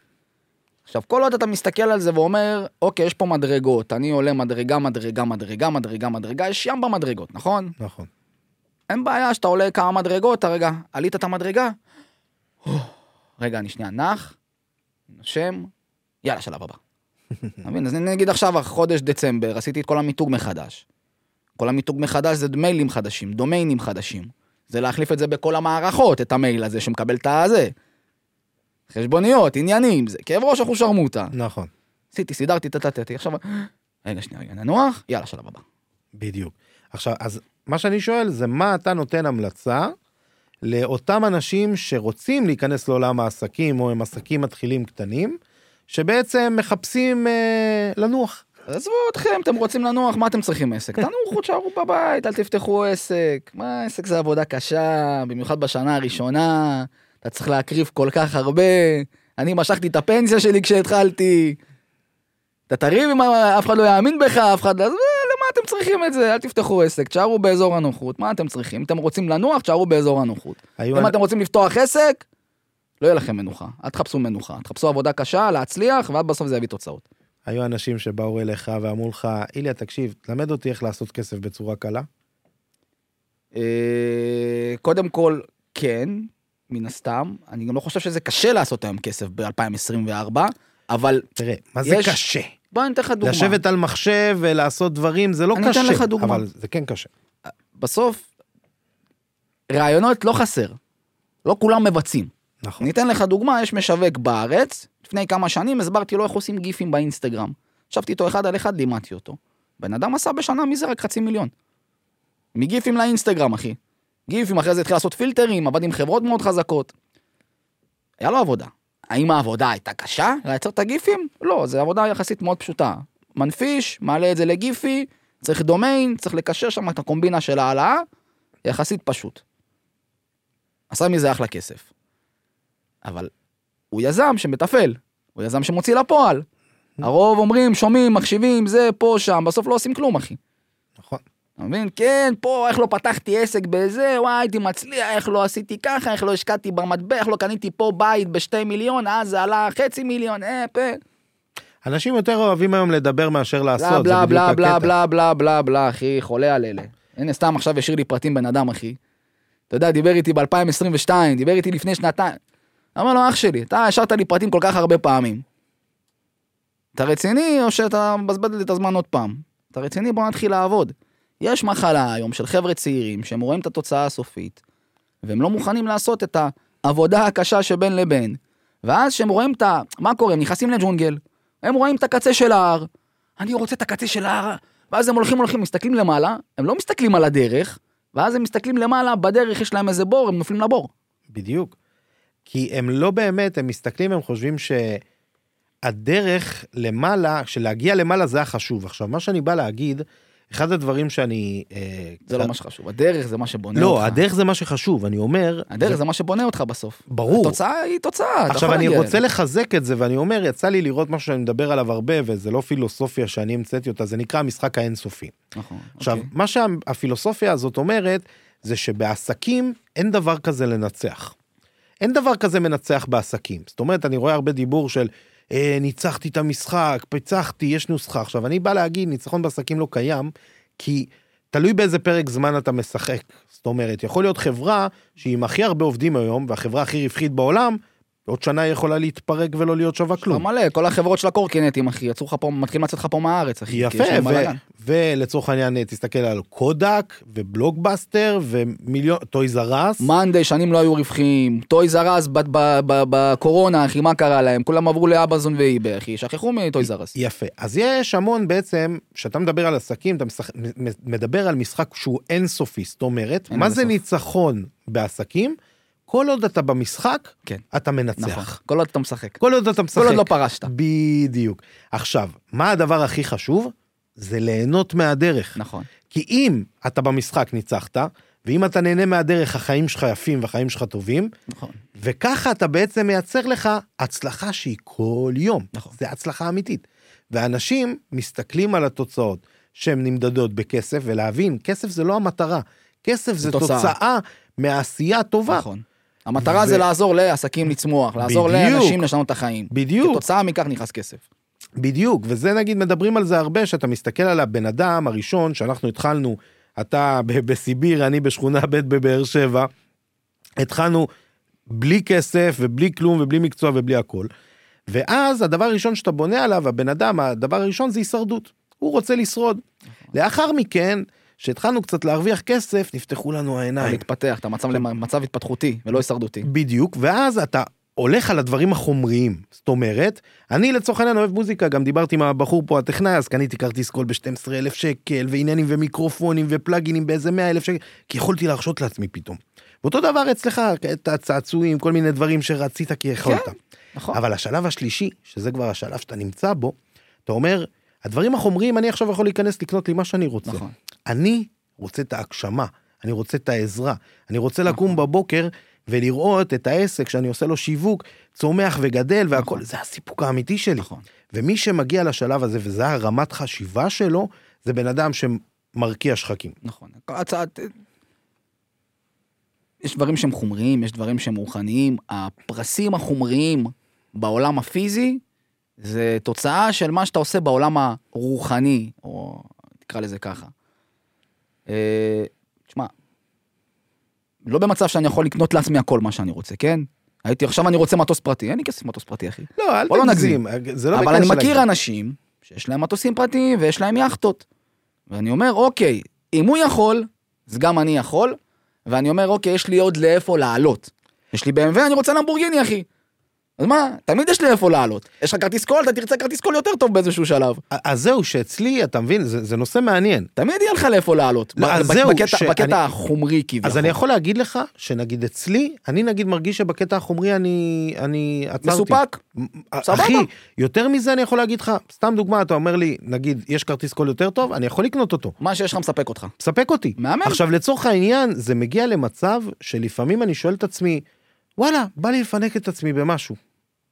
עכשיו, כל עוד אתה מסתכל על זה ואומר, אוקיי, יש פה מדרגות, אני עולה מדרגה, מדרגה, מדרגה, מדרגה, מדרגה, יש ים במדרגות, נכון? נכון. אין בעיה שאתה עולה כמה מדרגות, אתה רגע, עלית את המדרגה? רגע, אני שנייה נח, נושם, יאללה, שלב הבא. אתה מבין? אז נגיד עכשיו, חודש דצמבר, עשיתי את כל המיתוג מחדש. כל המיתוג מחדש זה מיילים חדשים, דומיינים חדשים. זה להחליף את זה בכל המערכות, את המייל הזה שמקבל את הזה. חשבוניות, עניינים, זה כאב ראש אחוז שרמוטה. נכון, עשיתי, סידרתי, טטטטי, עכשיו, רגע, שנייה, רגע, ננוח, יאללה, שלב הבא. בדיוק. עכשיו, אז מה שאני שואל זה מה אתה נותן המלצה לאותם אנשים שרוצים להיכנס לעולם העסקים, או הם עסקים מתחילים קטנים, שבעצם מחפשים אה, לנוח. עזבו אתכם, אתם רוצים לנוח, מה אתם צריכים עסק? תנוחו, תשארו בבית, אל תפתחו עסק. מה, עסק זה עבודה קשה, במיוחד בשנה הראשונה, אתה צריך להקריב כל כך הרבה. אני משכתי את הפנסיה שלי כשהתחלתי. אתה תריב עם אף אחד לא יאמין בך, אף אחד. אז, אה, למה אתם צריכים את זה? אל תפתחו עסק, תשארו באזור הנוחות. מה אתם צריכים? אם אתם רוצים לנוח, תשארו באזור הנוחות. אם אתם רוצים לפתוח עסק, לא יהיה לכם מנוחה. אל תחפשו מנוחה. תחפשו עבודה קשה, להצליח, ואז בסוף זה יביא תוצאות. היו אנשים שבאו אליך ואמרו לך, איליה, תקשיב, תלמד אותי איך לעשות כסף בצורה קלה. אה, קודם כל, כן, מן הסתם. אני גם לא חושב שזה קשה לעשות היום כסף ב-2024, אבל תראה, מה זה יש- קשה? בוא אני אתן לך דוגמה. לשבת על מחשב ולעשות דברים, זה לא אני קשה. אתן לך דוגמה. אבל זה כן קשה. בסוף, רעיונות לא חסר. לא כולם מבצעים. נכון. אני אתן לך דוגמה, יש משווק בארץ, לפני כמה שנים הסברתי לו איך עושים גיפים באינסטגרם. ישבתי איתו אחד על אחד, לימדתי אותו. בן אדם עשה בשנה מזה רק חצי מיליון. מגיפים לאינסטגרם, אחי. גיפים, אחרי זה התחיל לעשות פילטרים, עבד עם חברות מאוד חזקות. היה לו עבודה. האם העבודה הייתה קשה? לייצר את הגיפים? לא, זו עבודה יחסית מאוד פשוטה. מנפיש, מעלה את זה לגיפי, צריך דומיין, צריך לקשר שם את הקומבינה של העלאה, יחסית פשוט. עשה מזה אחלה כסף. אבל הוא יזם שמתפעל, הוא יזם שמוציא לפועל. הרוב אומרים, שומעים, מקשיבים, זה, פה, שם, בסוף לא עושים כלום, אחי. נכון. אתה מבין? כן, פה, איך לא פתחתי עסק בזה, וואי, הייתי מצליח, איך לא עשיתי ככה, איך לא השקעתי במטבע, איך לא קניתי פה בית בשתי מיליון, אז זה עלה חצי מיליון, אה, פה. אנשים יותר אוהבים היום לדבר מאשר לעשות, בלה זה בלה בדיוק בלה הקטע. בלה בלה בלה בלה, אחי, חולה על אלה. הנה, סתם עכשיו השאיר לי פרטים בן אדם, אחי. אתה יודע, דיבר איתי ב-2022, דיבר איתי לפני שנתיים. אמר לו, אח שלי, אתה השארת לי פרטים כל כך הרבה פעמים. אתה רציני, או שאתה מבזבז לי את הזמן עוד פעם? אתה רציני, בוא נתחיל לעבוד. יש מחלה היום של חבר'ה צעירים שהם רואים את התוצאה הסופית, והם לא מוכנים לעשות את העבודה הקשה שבין לבין. ואז כשהם רואים את ה... מה קורה? הם נכנסים לג'ונגל, הם רואים את הקצה של ההר, אני רוצה את הקצה של ההר, ואז הם הולכים הולכים, מסתכלים למעלה, הם לא מסתכלים על הדרך, ואז הם מסתכלים למעלה, בדרך יש להם איזה בור, הם נופלים לבור. בדיוק. כי הם לא באמת, הם מסתכלים, הם חושבים שהדרך למעלה, שלהגיע למעלה זה החשוב. עכשיו, מה שאני בא להגיד, אחד הדברים שאני... אה, זה קצת- לא מה שחשוב, הדרך זה מה שבונה לא, אותך. הדרך זה מה שחשוב, אני אומר... הדרך זה- זה מה שבונה אותך בסוף. ברור. התוצאה היא תוצאה, אתה עכשיו יכול אני להגיע רוצה אליה. לחזק את זה ואני אומר יצא לי לראות משהו שאני מדבר עליו הרבה וזה לא פילוסופיה שאני המצאתי אותה זה נקרא המשחק האינסופי. נכון, עכשיו אוקיי. מה שהפילוסופיה הזאת אומרת זה שבעסקים אין דבר כזה לנצח. אין דבר כזה מנצח בעסקים זאת אומרת אני רואה הרבה דיבור של ניצחתי את המשחק פיצחתי יש נוסחה. עכשיו אני בא להגיד ניצחון בעסקים לא קיים כי תלוי באיזה פרק זמן אתה משחק. זאת אומרת יכול להיות חברה שהיא עם הכי הרבה עובדים היום והחברה הכי רווחית בעולם עוד שנה היא יכולה להתפרק ולא להיות שווה כלום. מלא, כל החברות של הקורקינטים, אחי, יצאו לך פה, מתחילים לצאת לך פה מהארץ, אחי. יפה. ולצורך העניין תסתכל על קודק ובלוקבאסטר ומיליון Toys R Us. מאנדיי, שנים לא היו רווחיים, Toys R Us בקורונה, אחי, מה קרה להם? כולם עברו לאמזון ו eBay, אחי, שכחו מ Toys R Us. יפה אז יש המון בעצם כשאתה מדבר על עסקים אתה מדבר על משחק שהוא אינסופי זאת אומרת מה זה. ניצחון בעסקים כל עוד אתה במשחק כן. אתה נכון, מנצח כל עוד אתה משחק. כל עוד אתה משחק כל עוד לא פרשת. בדיוק עכשיו מה הדבר הכי חשוב זה ליהנות מהדרך נכון. כי אם אתה במשחק ניצחת ואם אתה נהנה מהדרך החיים שלך יפים והחיים שלך טובים נכון. וככה אתה בעצם מייצר לך הצלחה שהיא כל יום. נכון. זה הצלחה אמיתית. ואנשים מסתכלים על התוצאות שהן נמדדות בכסף ולהבין כסף זה לא המטרה כסף זה תוצאה. תוצאה מהעשייה הטובה. נכון. המטרה ו- זה לעזור לעסקים לצמוח, לעזור בדיוק. לאנשים לשנות את החיים. בדיוק. כתוצאה מכך נכנס כסף. בדיוק וזה נגיד מדברים על זה הרבה שאתה מסתכל על הבן אדם הראשון שאנחנו התחלנו אתה בסיביר אני בשכונה ב' בבאר שבע. התחלנו בלי כסף ובלי כלום ובלי מקצוע ובלי הכל. ואז הדבר הראשון שאתה בונה עליו הבן אדם הדבר הראשון זה הישרדות הוא רוצה לשרוד. לאחר מכן שהתחלנו קצת להרוויח כסף נפתחו לנו העיניים. להתפתח, אתה מצב למצב התפתחותי ולא הישרדותי. בדיוק ואז אתה הולך על הדברים החומריים זאת אומרת אני לצורך העניין אוהב מוזיקה גם דיברתי עם הבחור פה הטכנאי אז קניתי כרטיס קול ב-12 אלף שקל ועניינים ומיקרופונים ופלאגינים באיזה 100 אלף שקל כי יכולתי להרשות לעצמי פתאום. ואותו דבר אצלך את הצעצועים כל מיני דברים שרצית כי יכולת. נכון. אבל השלב השלישי שזה כבר השלב שאתה נמצא בו אתה אומר הדברים החומריים אני עכשיו יכול להיכנס לקנות לי מה שאני רוצה. נכון. אני רוצה את ההגשמה, אני רוצה את העזרה, אני רוצה נכון. לקום בבוקר ולראות את העסק שאני עושה לו שיווק, צומח וגדל והכל, נכון. זה הסיפוק האמיתי שלי. נכון. ומי שמגיע לשלב הזה וזה הרמת חשיבה שלו, זה בן אדם שמרקיע שחקים. נכון. הצעת... יש דברים שהם חומריים, יש דברים שהם רוחניים. הפרסים החומריים בעולם הפיזי זה תוצאה של מה שאתה עושה בעולם הרוחני, או תקרא לזה ככה. אה, תשמע, לא במצב שאני יכול לקנות לעצמי הכל מה שאני רוצה, כן? הייתי, עכשיו אני רוצה מטוס פרטי, אין לי כסף מטוס פרטי, אחי. לא, אל לא תגזים. זה לא אבל אני מכיר להגזים. אנשים שיש להם מטוסים פרטיים ויש להם יאכטות. ואני אומר, אוקיי, אם הוא יכול, אז גם אני יכול, ואני אומר, אוקיי, יש לי עוד לאיפה לעלות. יש לי BMW, אני רוצה למבורגיני, אחי. אז מה, תמיד יש לי איפה לעלות. יש לך כרטיס קול, אתה תרצה כרטיס קול יותר טוב באיזשהו שלב. אז זהו, שאצלי, אתה מבין, זה זה נושא מעניין. תמיד יהיה לך לאיפה לעלות. לא, אז זהו, בקטע- שאני- בקטע החומרי כביכול. אז אני יכול להגיד לך, שנגיד אצלי, אני נגיד מרגיש שבקטע החומרי אני אני עצרתי. מסופק? סבבה. אחי, יותר מזה אני יכול להגיד לך, סתם דוגמה, אתה אומר לי, נגיד, יש כרטיס קול יותר טוב, אני יכול לקנות אותו. מה שיש לך מספק אותך. מספק אותי. מהמם. עכשיו לצורך העניין זה מגיע למצב שלפעמים אני שואל את עצמי וואלה בא לי לפנק את עצמי במשהו.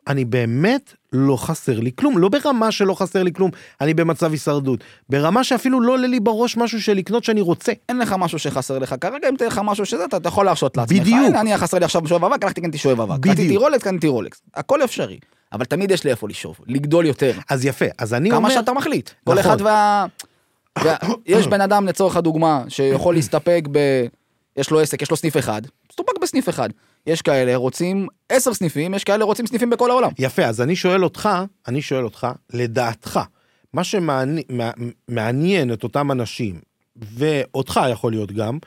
אני באמת לא חסר לי כלום לא ברמה שלא חסר לי כלום אני במצב הישרדות ברמה שאפילו לא עולה לי בראש משהו של לקנות שאני רוצה. אין לך משהו שחסר לך כרגע, אם תהיה לך משהו שזה, אתה יכול להרשות לעצמך. בדיוק. הנה, אני חסר לי עכשיו שואב אבק, הלכתי קניתי שואב אבק. בדיוק. קניתי רולקס, קניתי רולקס. הכל אפשרי. אבל תמיד יש לי איפה לשאוב, לגדול יותר. אז יפה אז אני כמה אומר שאתה מחליט. כל נכון. אחד וה... וה- יש בן אדם לצורך הדוגמה שיכול להסתפק ב... יש לו עסק, יש לו סניף אחד, מסתפק בסניף אחד. יש כאלה רוצים עשר סניפים, יש כאלה רוצים סניפים בכל העולם. יפה אז אני שואל אותך אני שואל אותך לדעתך מה שמעניין את אותם אנשים ואותך יכול להיות גם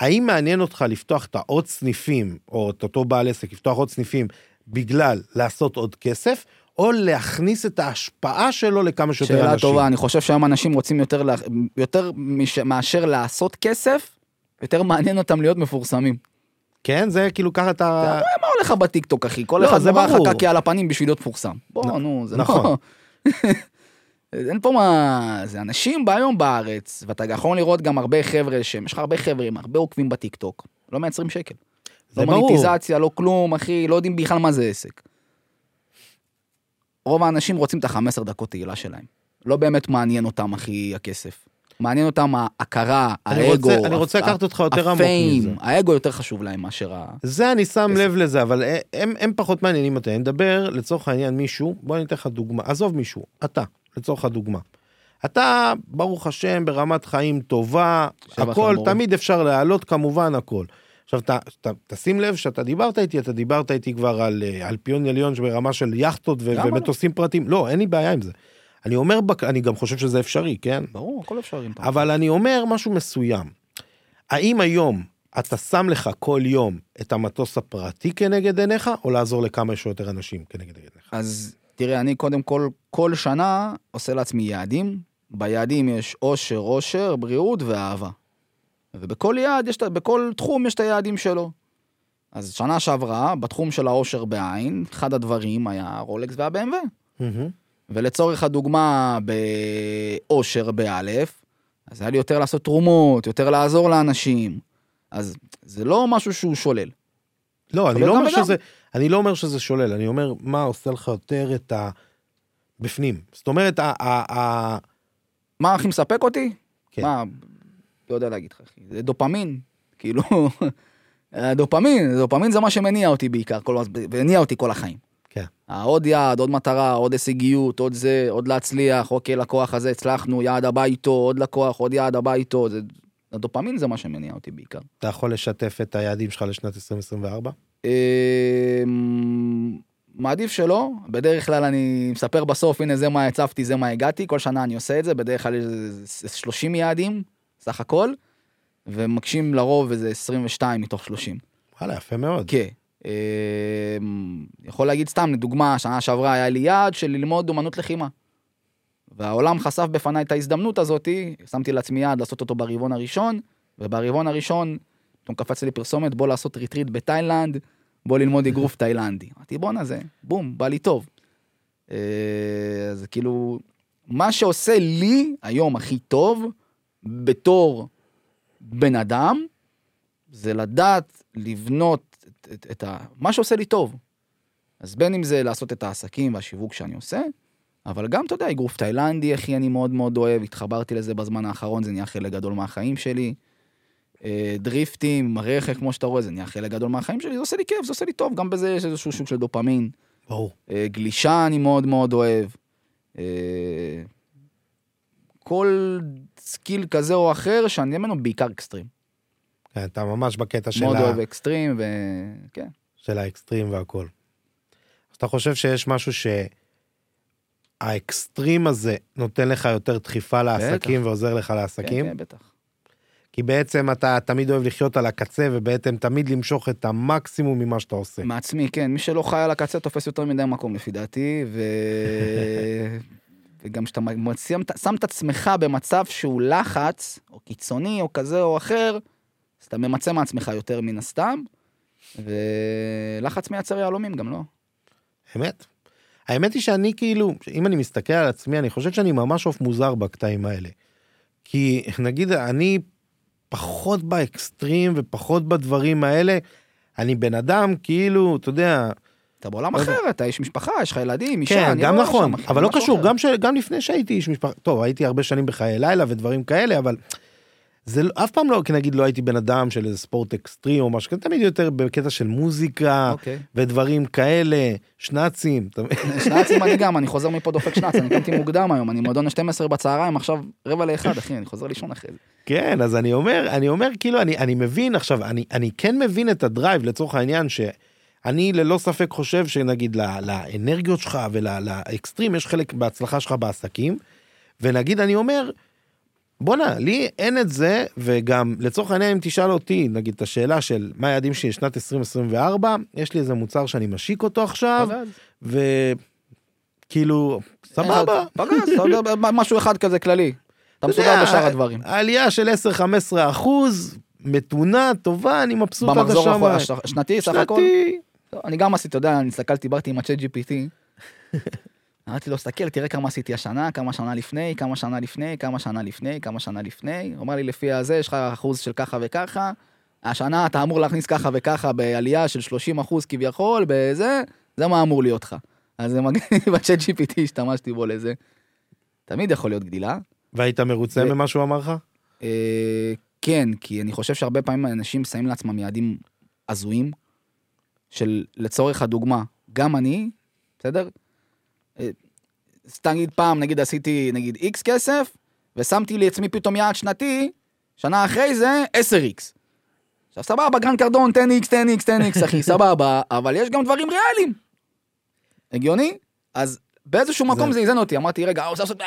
האם מעניין אותך לפתוח את העוד סניפים או את אותו בעל עסק לפתוח עוד סניפים בגלל לעשות עוד כסף או להכניס את ההשפעה שלו לכמה שיותר שאלה אנשים. טובה, אני חושב שהיום אנשים רוצים יותר, יותר מאשר לעשות כסף, יותר מעניין אותם להיות מפורסמים. כן זה כאילו ככה אתה מה הולך לך בטיקטוק אחי? כל לא, אחד מראה לך. קקי על הפנים בשביל להיות מפורסם. בוא נו, זה נכון. לא... אין פה מה... זה אנשים היום בארץ, ואתה יכול לראות גם הרבה חבר'ה שהם, יש לך הרבה חבר'ה עם הרבה עוקבים בטיקטוק, לא מייצרים שקל. זה לא ברור. מוניטיזציה, לא כלום, אחי, לא יודעים בכלל מה זה עסק. רוב האנשים רוצים את ה-15 דקות תהילה שלהם. לא באמת מעניין אותם, אחי, הכסף. מעניין אותם ההכרה, האגו, רוצה- אני רוצה לקחת אותך יותר עמוק הפיים. מזה. האגו יותר חשוב להם מאשר ה... זה אני שם. לב לזה אבל הם, הם פחות מעניינים אותי אני מדבר לצורך העניין מישהו בוא אני אתן לך דוגמה עזוב מישהו אתה לצורך הדוגמה. אתה ברוך השם ברמת חיים טובה הכל. תמיד אפשר להעלות כמובן הכל. עכשיו אתה, אתה תשים לב שאתה דיברת איתי אתה דיברת איתי כבר על אה, אלפיון עליון ברמה של ו- למה לא? ומטוסים פרטיים לא אין לי בעיה עם זה. אני אומר אני גם חושב שזה אפשרי כן ברור, הכל אפשרי. אבל אני אומר משהו מסוים. האם היום אתה שם לך כל יום את המטוס הפרטי כנגד עיניך, או לעזור לכמה שיותר אנשים כנגד עיניך? אז תראה, אני קודם כל, כל שנה עושה לעצמי יעדים. ביעדים יש אושר, אושר, בריאות ואהבה. ובכל יעד, יש, בכל תחום יש את היעדים שלו. אז שנה שעברה, בתחום של האושר בעין, אחד הדברים היה רולקס וה-BMW. מהמם. ולצורך הדוגמה באושר באלף, אז היה לי יותר לעשות תרומות, יותר לעזור לאנשים. אז זה לא משהו שהוא שולל. לא, אני לא אומר וגם. שזה, אני לא אומר שזה שולל, אני אומר מה עושה לך יותר את ה... בפנים. זאת אומרת, ה... ה... ה... מה הכי מספק אותי? כן. מה, לא יודע להגיד לך, אחי. זה דופמין. כאילו, דופמין, דופמין זה מה שמניע אותי בעיקר, כל, והניע אותי כל החיים. כן. עוד יעד, עוד מטרה, עוד הישגיות, עוד זה, עוד להצליח, אוקיי, לקוח הזה, הצלחנו, יעד הבא איתו, עוד לקוח, עוד יעד הבא איתו, זה... הדופמין זה מה שמניע אותי בעיקר. אתה יכול לשתף את היעדים שלך לשנת 2024? אמ, מעדיף שלא, בדרך כלל אני מספר בסוף, הנה זה מה הצבתי, זה מה הגעתי, כל שנה אני עושה את זה, בדרך כלל יש 30 יעדים, סך הכל, ומגשים לרוב איזה 22 מתוך 30. וואלה, יפה מאוד. כן. אמ, יכול להגיד סתם, לדוגמה, שנה שעברה היה לי יעד של ללמוד אומנות לחימה. והעולם חשף בפניי את ההזדמנות הזאתי, שמתי לעצמי יעד לעשות אותו ברבעון הראשון, וברבעון הראשון, פתאום קפץ לי פרסומת, בוא לעשות ריטריט בתאילנד, בוא ללמוד אגרוף תאילנדי. אמרתי, בואנה זה, בום, בא לי טוב. אה, אז כאילו, מה שעושה לי היום הכי טוב, בתור בן אדם, זה לדעת לבנות את, את, את ה... מה שעושה לי טוב. אז בין אם זה לעשות את העסקים והשיווק שאני עושה, אבל גם, אתה יודע, אגרוף תאילנדי, אחי, אני מאוד מאוד אוהב, התחברתי לזה בזמן האחרון, זה נהיה חלק גדול מהחיים שלי. אה, דריפטים, רכב, כמו שאתה רואה, זה נהיה חלק גדול מהחיים שלי, זה עושה לי כיף, זה עושה לי טוב, גם בזה יש איזשהו שוק של דופמין. ברור. אה, גלישה אני מאוד מאוד אוהב. אה, כל skill כזה או אחר שאני ממנו בעיקר אקסטרים. כן, אתה ממש בקטע של, ה... אוהב אקסטרים, וכן. של האקסטרים והכל. אז אתה חושב שיש משהו שהאקסטרים הזה נותן לך יותר דחיפה לעסקים בטח. ועוזר לך כן, לעסקים? כן, בטח. כי בעצם אתה תמיד אוהב לחיות על הקצה ובעצם תמיד למשוך את המקסימום ממה שאתה עושה. מעצמי, כן, מי שלא חי על הקצה תופס יותר מדי מקום לפי דעתי, ו... וגם כשאתה שם את עצמך במצב שהוא לחץ, או קיצוני, או כזה או אחר, אז אתה ממצה מעצמך יותר מן הסתם, ולחץ מייצר יהלומים גם לא. אמת? האמת היא שאני כאילו, אם אני מסתכל על עצמי, אני חושב שאני ממש עוף מוזר בקטעים האלה. כי נגיד, אני פחות באקסטרים ופחות בדברים האלה, אני בן אדם כאילו, אתה יודע, אתה בעולם לא. אחר, אתה איש משפחה, יש לך ילדים, אישה, כן, גם לא נכון, אבל לא משהו קשור. גם לפני שהייתי איש משפחה, טוב, הייתי הרבה שנים בחיי לילה ודברים כאלה, אבל זה לא- אף פעם לא, כי נגיד לא הייתי בן אדם של איזה ספורט אקסטרים או משהו, כזה, תמיד יותר בקטע של מוזיקה אוקיי. ודברים כאלה, שנאצים? שנ"צים אני גם, אני חוזר מפה דופק שנ"צ, אני קמתי מוקדם היום, אני מועדון ה-12 בצהריים, עכשיו רבע לאחד, אחי, אני חוזר לישון אחרי זה. כן, אז אני אומר, אני אומר, כאילו, אני, אני מבין עכשיו, אני, אני כן מבין את הדרייב לצורך העניין שאני ללא ספק חושב שנגיד ל- לאנרגיות שלך ולאקסטרים יש חלק בהצלחה שלך בעסקים, ונגיד אני אומר, בואנה, לי אין את זה, וגם לצורך העניין אם תשאל אותי, נגיד את השאלה של מה היעדים שלי לשנת 2024, יש לי איזה מוצר שאני משיק אותו עכשיו, וכאילו, סבבה. פגז, משהו אחד כזה כללי. אתה מסודר בשאר הדברים. העלייה של 10-15 אחוז, מתונה, טובה, אני מבסוט עד במחזור השמיים. הש- השנתי, סך הכל. טוב, אני גם עשיתי, אתה יודע, אני הסתכלתי, דיברתי עם הצ'אט GPT. אמרתי לו, סתכל, תראה כמה עשיתי השנה, כמה שנה לפני, כמה שנה לפני, כמה שנה לפני, כמה שנה לפני. הוא אמר לי, לפי הזה, יש לך אחוז של ככה וככה. השנה אתה אמור להכניס ככה וככה בעלייה של 30 אחוז כביכול, בזה, זה מה אמור להיות לך. אז זה מגניב, בצ'אט GPT השתמשתי בו לזה. תמיד יכול להיות גדילה. והיית מרוצה ו- ממה שהוא אמר לך? אה, כן, כי אני חושב שהרבה פעמים אנשים שמים לעצמם יעדים הזויים, של לצורך הדוגמה, גם אני, בסדר? אה, סתם נגיד פעם, נגיד עשיתי נגיד איקס כסף, ושמתי לעצמי פתאום יעד שנתי, שנה אחרי זה 10x. עכשיו סבבה, גרנט קרדון, 10x, 10x, 10x, אחי, סבבה, אבל יש גם דברים ריאליים. הגיוני? אז באיזשהו מקום זה- איזן אותי, אמרתי, רגע, רוצה לעשות...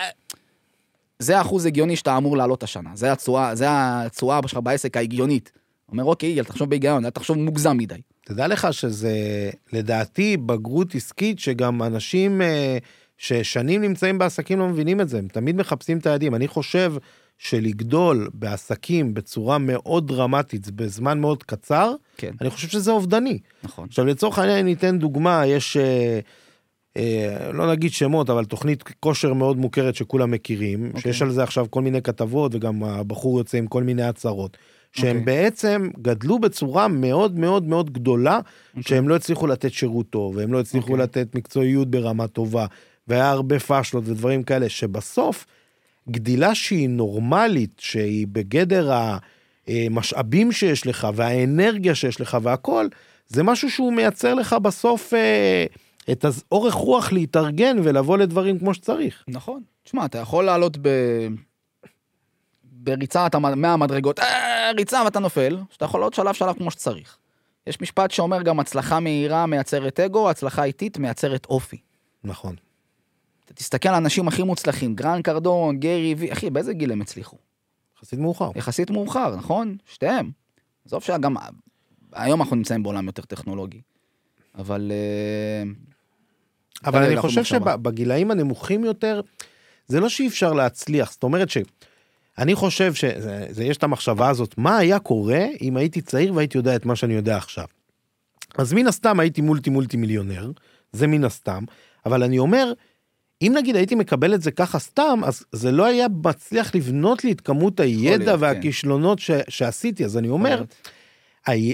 זה האחוז הגיוני שאתה אמור לעלות השנה, זה התשואה, זה התשואה שלך בעסק ההגיונית. אומר, אוקיי, אל תחשוב בהיגיון, אל תחשוב מוגזם מדי. תדע לך שזה לדעתי בגרות עסקית שגם אנשים אה, ששנים נמצאים בעסקים לא מבינים את זה, הם תמיד מחפשים את היעדים. אני חושב שלגדול בעסקים בצורה מאוד דרמטית בזמן מאוד קצר, כן, אני חושב שזה אובדני. נכון. עכשיו לצורך העניין אני אתן דוגמה, יש, אה, אה, לא נגיד שמות, אבל תוכנית כושר מאוד מוכרת שכולם מכירים, אוקיי. שיש על זה עכשיו כל מיני כתבות וגם הבחור יוצא עם כל מיני הצהרות. שהם אוקיי. בעצם גדלו בצורה מאוד מאוד מאוד גדולה, שהם לא הצליחו לתת שירות טוב, והם לא הצליחו אוקיי. לתת מקצועיות ברמה טובה, והיה הרבה פאשלות ודברים כאלה, שבסוף גדילה שהיא נורמלית, שהיא בגדר המשאבים שיש לך והאנרגיה שיש לך והכל, זה משהו שהוא מייצר לך בסוף אה, את האורך רוח להתארגן ולבוא לדברים כמו שצריך. נכון. תשמע, אתה יכול לעלות ב... בריצה, אתה מהמדרגות, אה, ריצה ואתה נופל, שאתה יכול לעלות שלב שלב כמו שצריך. יש משפט שאומר גם הצלחה מהירה מייצרת אגו, הצלחה איטית מייצרת אופי. נכון. אתה תסתכל על האנשים הכי מוצלחים, גרן קרדון, גרי וי, אחי, באיזה גיל הם הצליחו? יחסית מאוחר. יחסית מאוחר, נכון? שתיהם. עזוב שגם היום אנחנו נמצאים בעולם יותר טכנולוגי. אבל... אה, אבל אני חושב. שבגילאים הנמוכים יותר, זה לא שאי אפשר להצליח, זאת אומרת שאני חושב שיש את המחשבה הזאת, מה היה קורה אם הייתי צעיר והייתי יודע את מה שאני יודע עכשיו. אז מן הסתם הייתי מולטי מולטי מיליונר, זה מן הסתם, אבל אני אומר, אם נגיד הייתי מקבל את זה ככה סתם, אז זה לא היה מצליח לבנות לי את כמות הידע להיות, כן. והכישלונות ש- שעשיתי, אז אני אומר,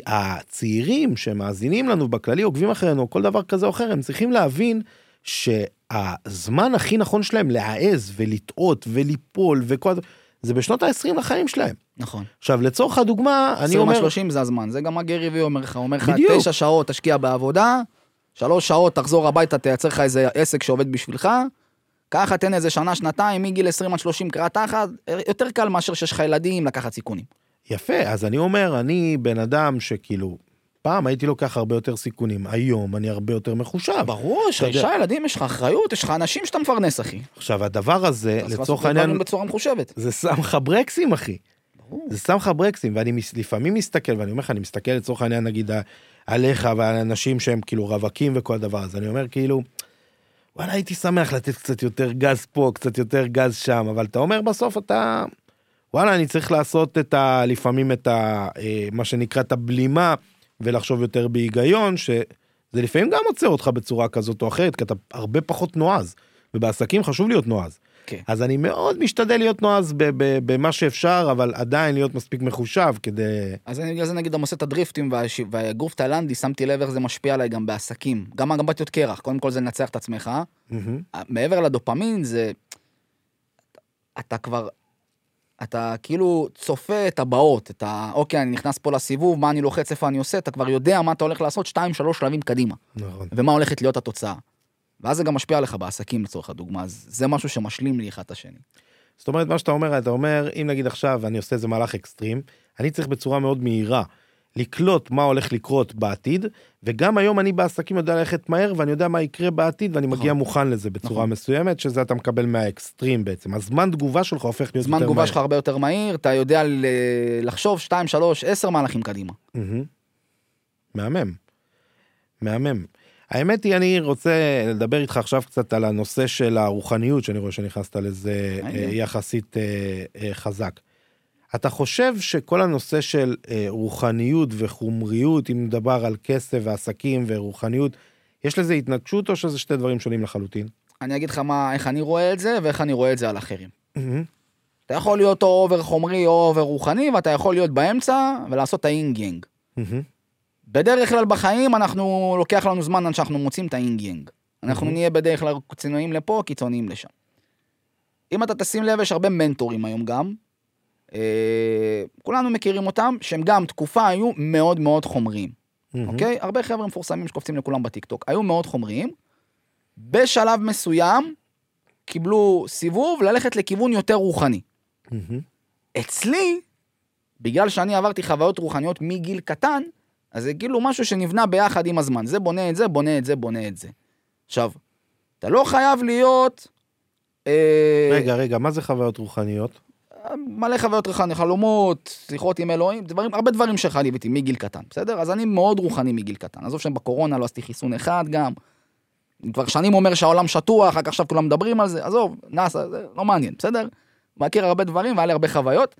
הצעירים שמאזינים לנו בכללי עוקבים אחרינו או כל דבר כזה או אחר הם צריכים להבין שהזמן הכי נכון שלהם להעז ולטעות וליפול וכל זה זה בשנות ה-20 לחיים שלהם. נכון. עכשיו לצורך הדוגמה אני 20 אומר 30 זה הזמן, זה גם מה גרי וי אומר לך, הוא אומר לך. תשע שעות תשקיע בעבודה, שלוש שעות תחזור הביתה, תייצר לך איזה עסק שעובד בשבילך, ככה תן איזה שנה, שנתיים, מגיל 20 עד 30 קרא תחת, יותר קל מאשר שיש לך ילדים לקחת סיכונים. יפה, אז אני אומר, אני בן אדם שכאילו, פעם הייתי לוקח הרבה יותר סיכונים, היום אני הרבה יותר מחושב. ברור, יש לך אישה, ילדים, יש לך אחריות, יש לך אנשים שאתה מפרנס, אחי. עכשיו, הדבר הזה, לצורך העניין, בצורה מחושבת. זה שם לך ברקסים, אחי. ברור. זה שם לך ברקסים, ואני לפעמים מסתכל, ואני אומר לך, אני מסתכל לצורך העניין, נגיד, עליך ועל אנשים שהם כאילו רווקים וכל הדבר הזה, אני אומר כאילו, וואלה, הייתי שמח לתת קצת יותר גז פה, קצת יותר גז שם, אבל אתה אומר בסוף אתה, וואלה, אני צריך לעשות את ה... לפעמים את ה... אה, מה שנקרא את הבלימה, ולחשוב יותר בהיגיון, שזה לפעמים גם עוצר אותך בצורה כזאת או אחרת, כי אתה הרבה פחות נועז, ובעסקים חשוב להיות נועז. כן. אז אני מאוד משתדל להיות נועז במה שאפשר, אבל עדיין להיות מספיק מחושב כדי... אז אני בגלל זה נגיד עושה את הדריפטים והש- והגוף תאילנדי, שמתי לב איך זה משפיע עליי גם בעסקים. גם אגבתיות קרח, קודם כל זה לנצח את עצמך. מהמם. מעבר לדופמין זה... אתה כבר... אתה כאילו צופה את הבאות, את ה... אוקיי, אני נכנס פה לסיבוב, מה אני לוחץ, איפה אני עושה, אתה כבר יודע מה אתה הולך לעשות, שתיים, שלוש שלבים קדימה, נכון. ומה הולכת להיות התוצאה. ואז זה גם משפיע עליך בעסקים לצורך הדוגמה, אז זה משהו שמשלים לי אחד את השני. זאת אומרת, מה שאתה אומר, אתה אומר, אם נגיד עכשיו אני עושה איזה מהלך אקסטרים, אני צריך בצורה מאוד מהירה לקלוט מה הולך לקרות בעתיד, וגם היום אני בעסקים יודע ללכת מהר, ואני יודע מה יקרה בעתיד, ואני מגיע נכון. מוכן לזה בצורה נכון. מסוימת, שזה אתה מקבל מהאקסטרים בעצם. הזמן תגובה שלך הופך להיות זמן יותר תגובה מהר. שלך הרבה יותר מהיר, אתה יודע לחשוב שתיים, שלוש, עשר מהלכים קדימה. מהמם. מהמם. מהמם. האמת היא, אני רוצה לדבר איתך עכשיו קצת על הנושא של הרוחניות, שאני רואה שנכנסת לזה. אה, יחסית אה, אה, חזק. אתה חושב שכל הנושא של אה, רוחניות וחומריות, אם נדבר על כסף ועסקים ורוחניות, יש לזה התנגשות או שזה שתי דברים שונים לחלוטין? אני אגיד לך מה, איך אני רואה את זה, ואיך אני רואה את זה על אחרים. מהמם. אתה יכול להיות או over חומרי או over רוחני, ואתה יכול להיות באמצע ולעשות את היינג יאנג. מהמם. בדרך כלל בחיים אנחנו, לוקח לנו זמן עד שאנחנו מוצאים את היינג יאנג. אנחנו מהמם. נהיה בדרך כלל קיצוניים לפה, קיצוניים לשם. אם אתה תשים לב, יש הרבה מנטורים היום גם. אה, כולנו מכירים אותם, שהם גם תקופה היו מאוד מאוד חומריים. אוקיי? הרבה חבר'ה מפורסמים שקופצים לכולם בטיקטוק, היו מאוד חומריים. בשלב מסוים קיבלו סיבוב ללכת לכיוון יותר רוחני. אצלי, בגלל שאני עברתי חוויות רוחניות מגיל קטן, אז זה כאילו משהו שנבנה ביחד עם הזמן. זה בונה את זה, בונה את זה, בונה את זה. עכשיו, אתה לא חייב להיות... אה, רגע, רגע, מה זה חוויות רוחניות? מלא חוויות רוחניות, חלומות, שיחות עם אלוהים, דברים, הרבה דברים שחליתי מגיל קטן, בסדר? אז אני מאוד רוחני מגיל קטן. עזוב שבקורונה לא עשיתי חיסון אחד גם. כבר שנים אומר שהעולם שטוח, רק עכשיו כולם מדברים על זה, עזוב, נאסא, זה לא מעניין, בסדר? מכיר הרבה דברים והיה לי הרבה חוויות,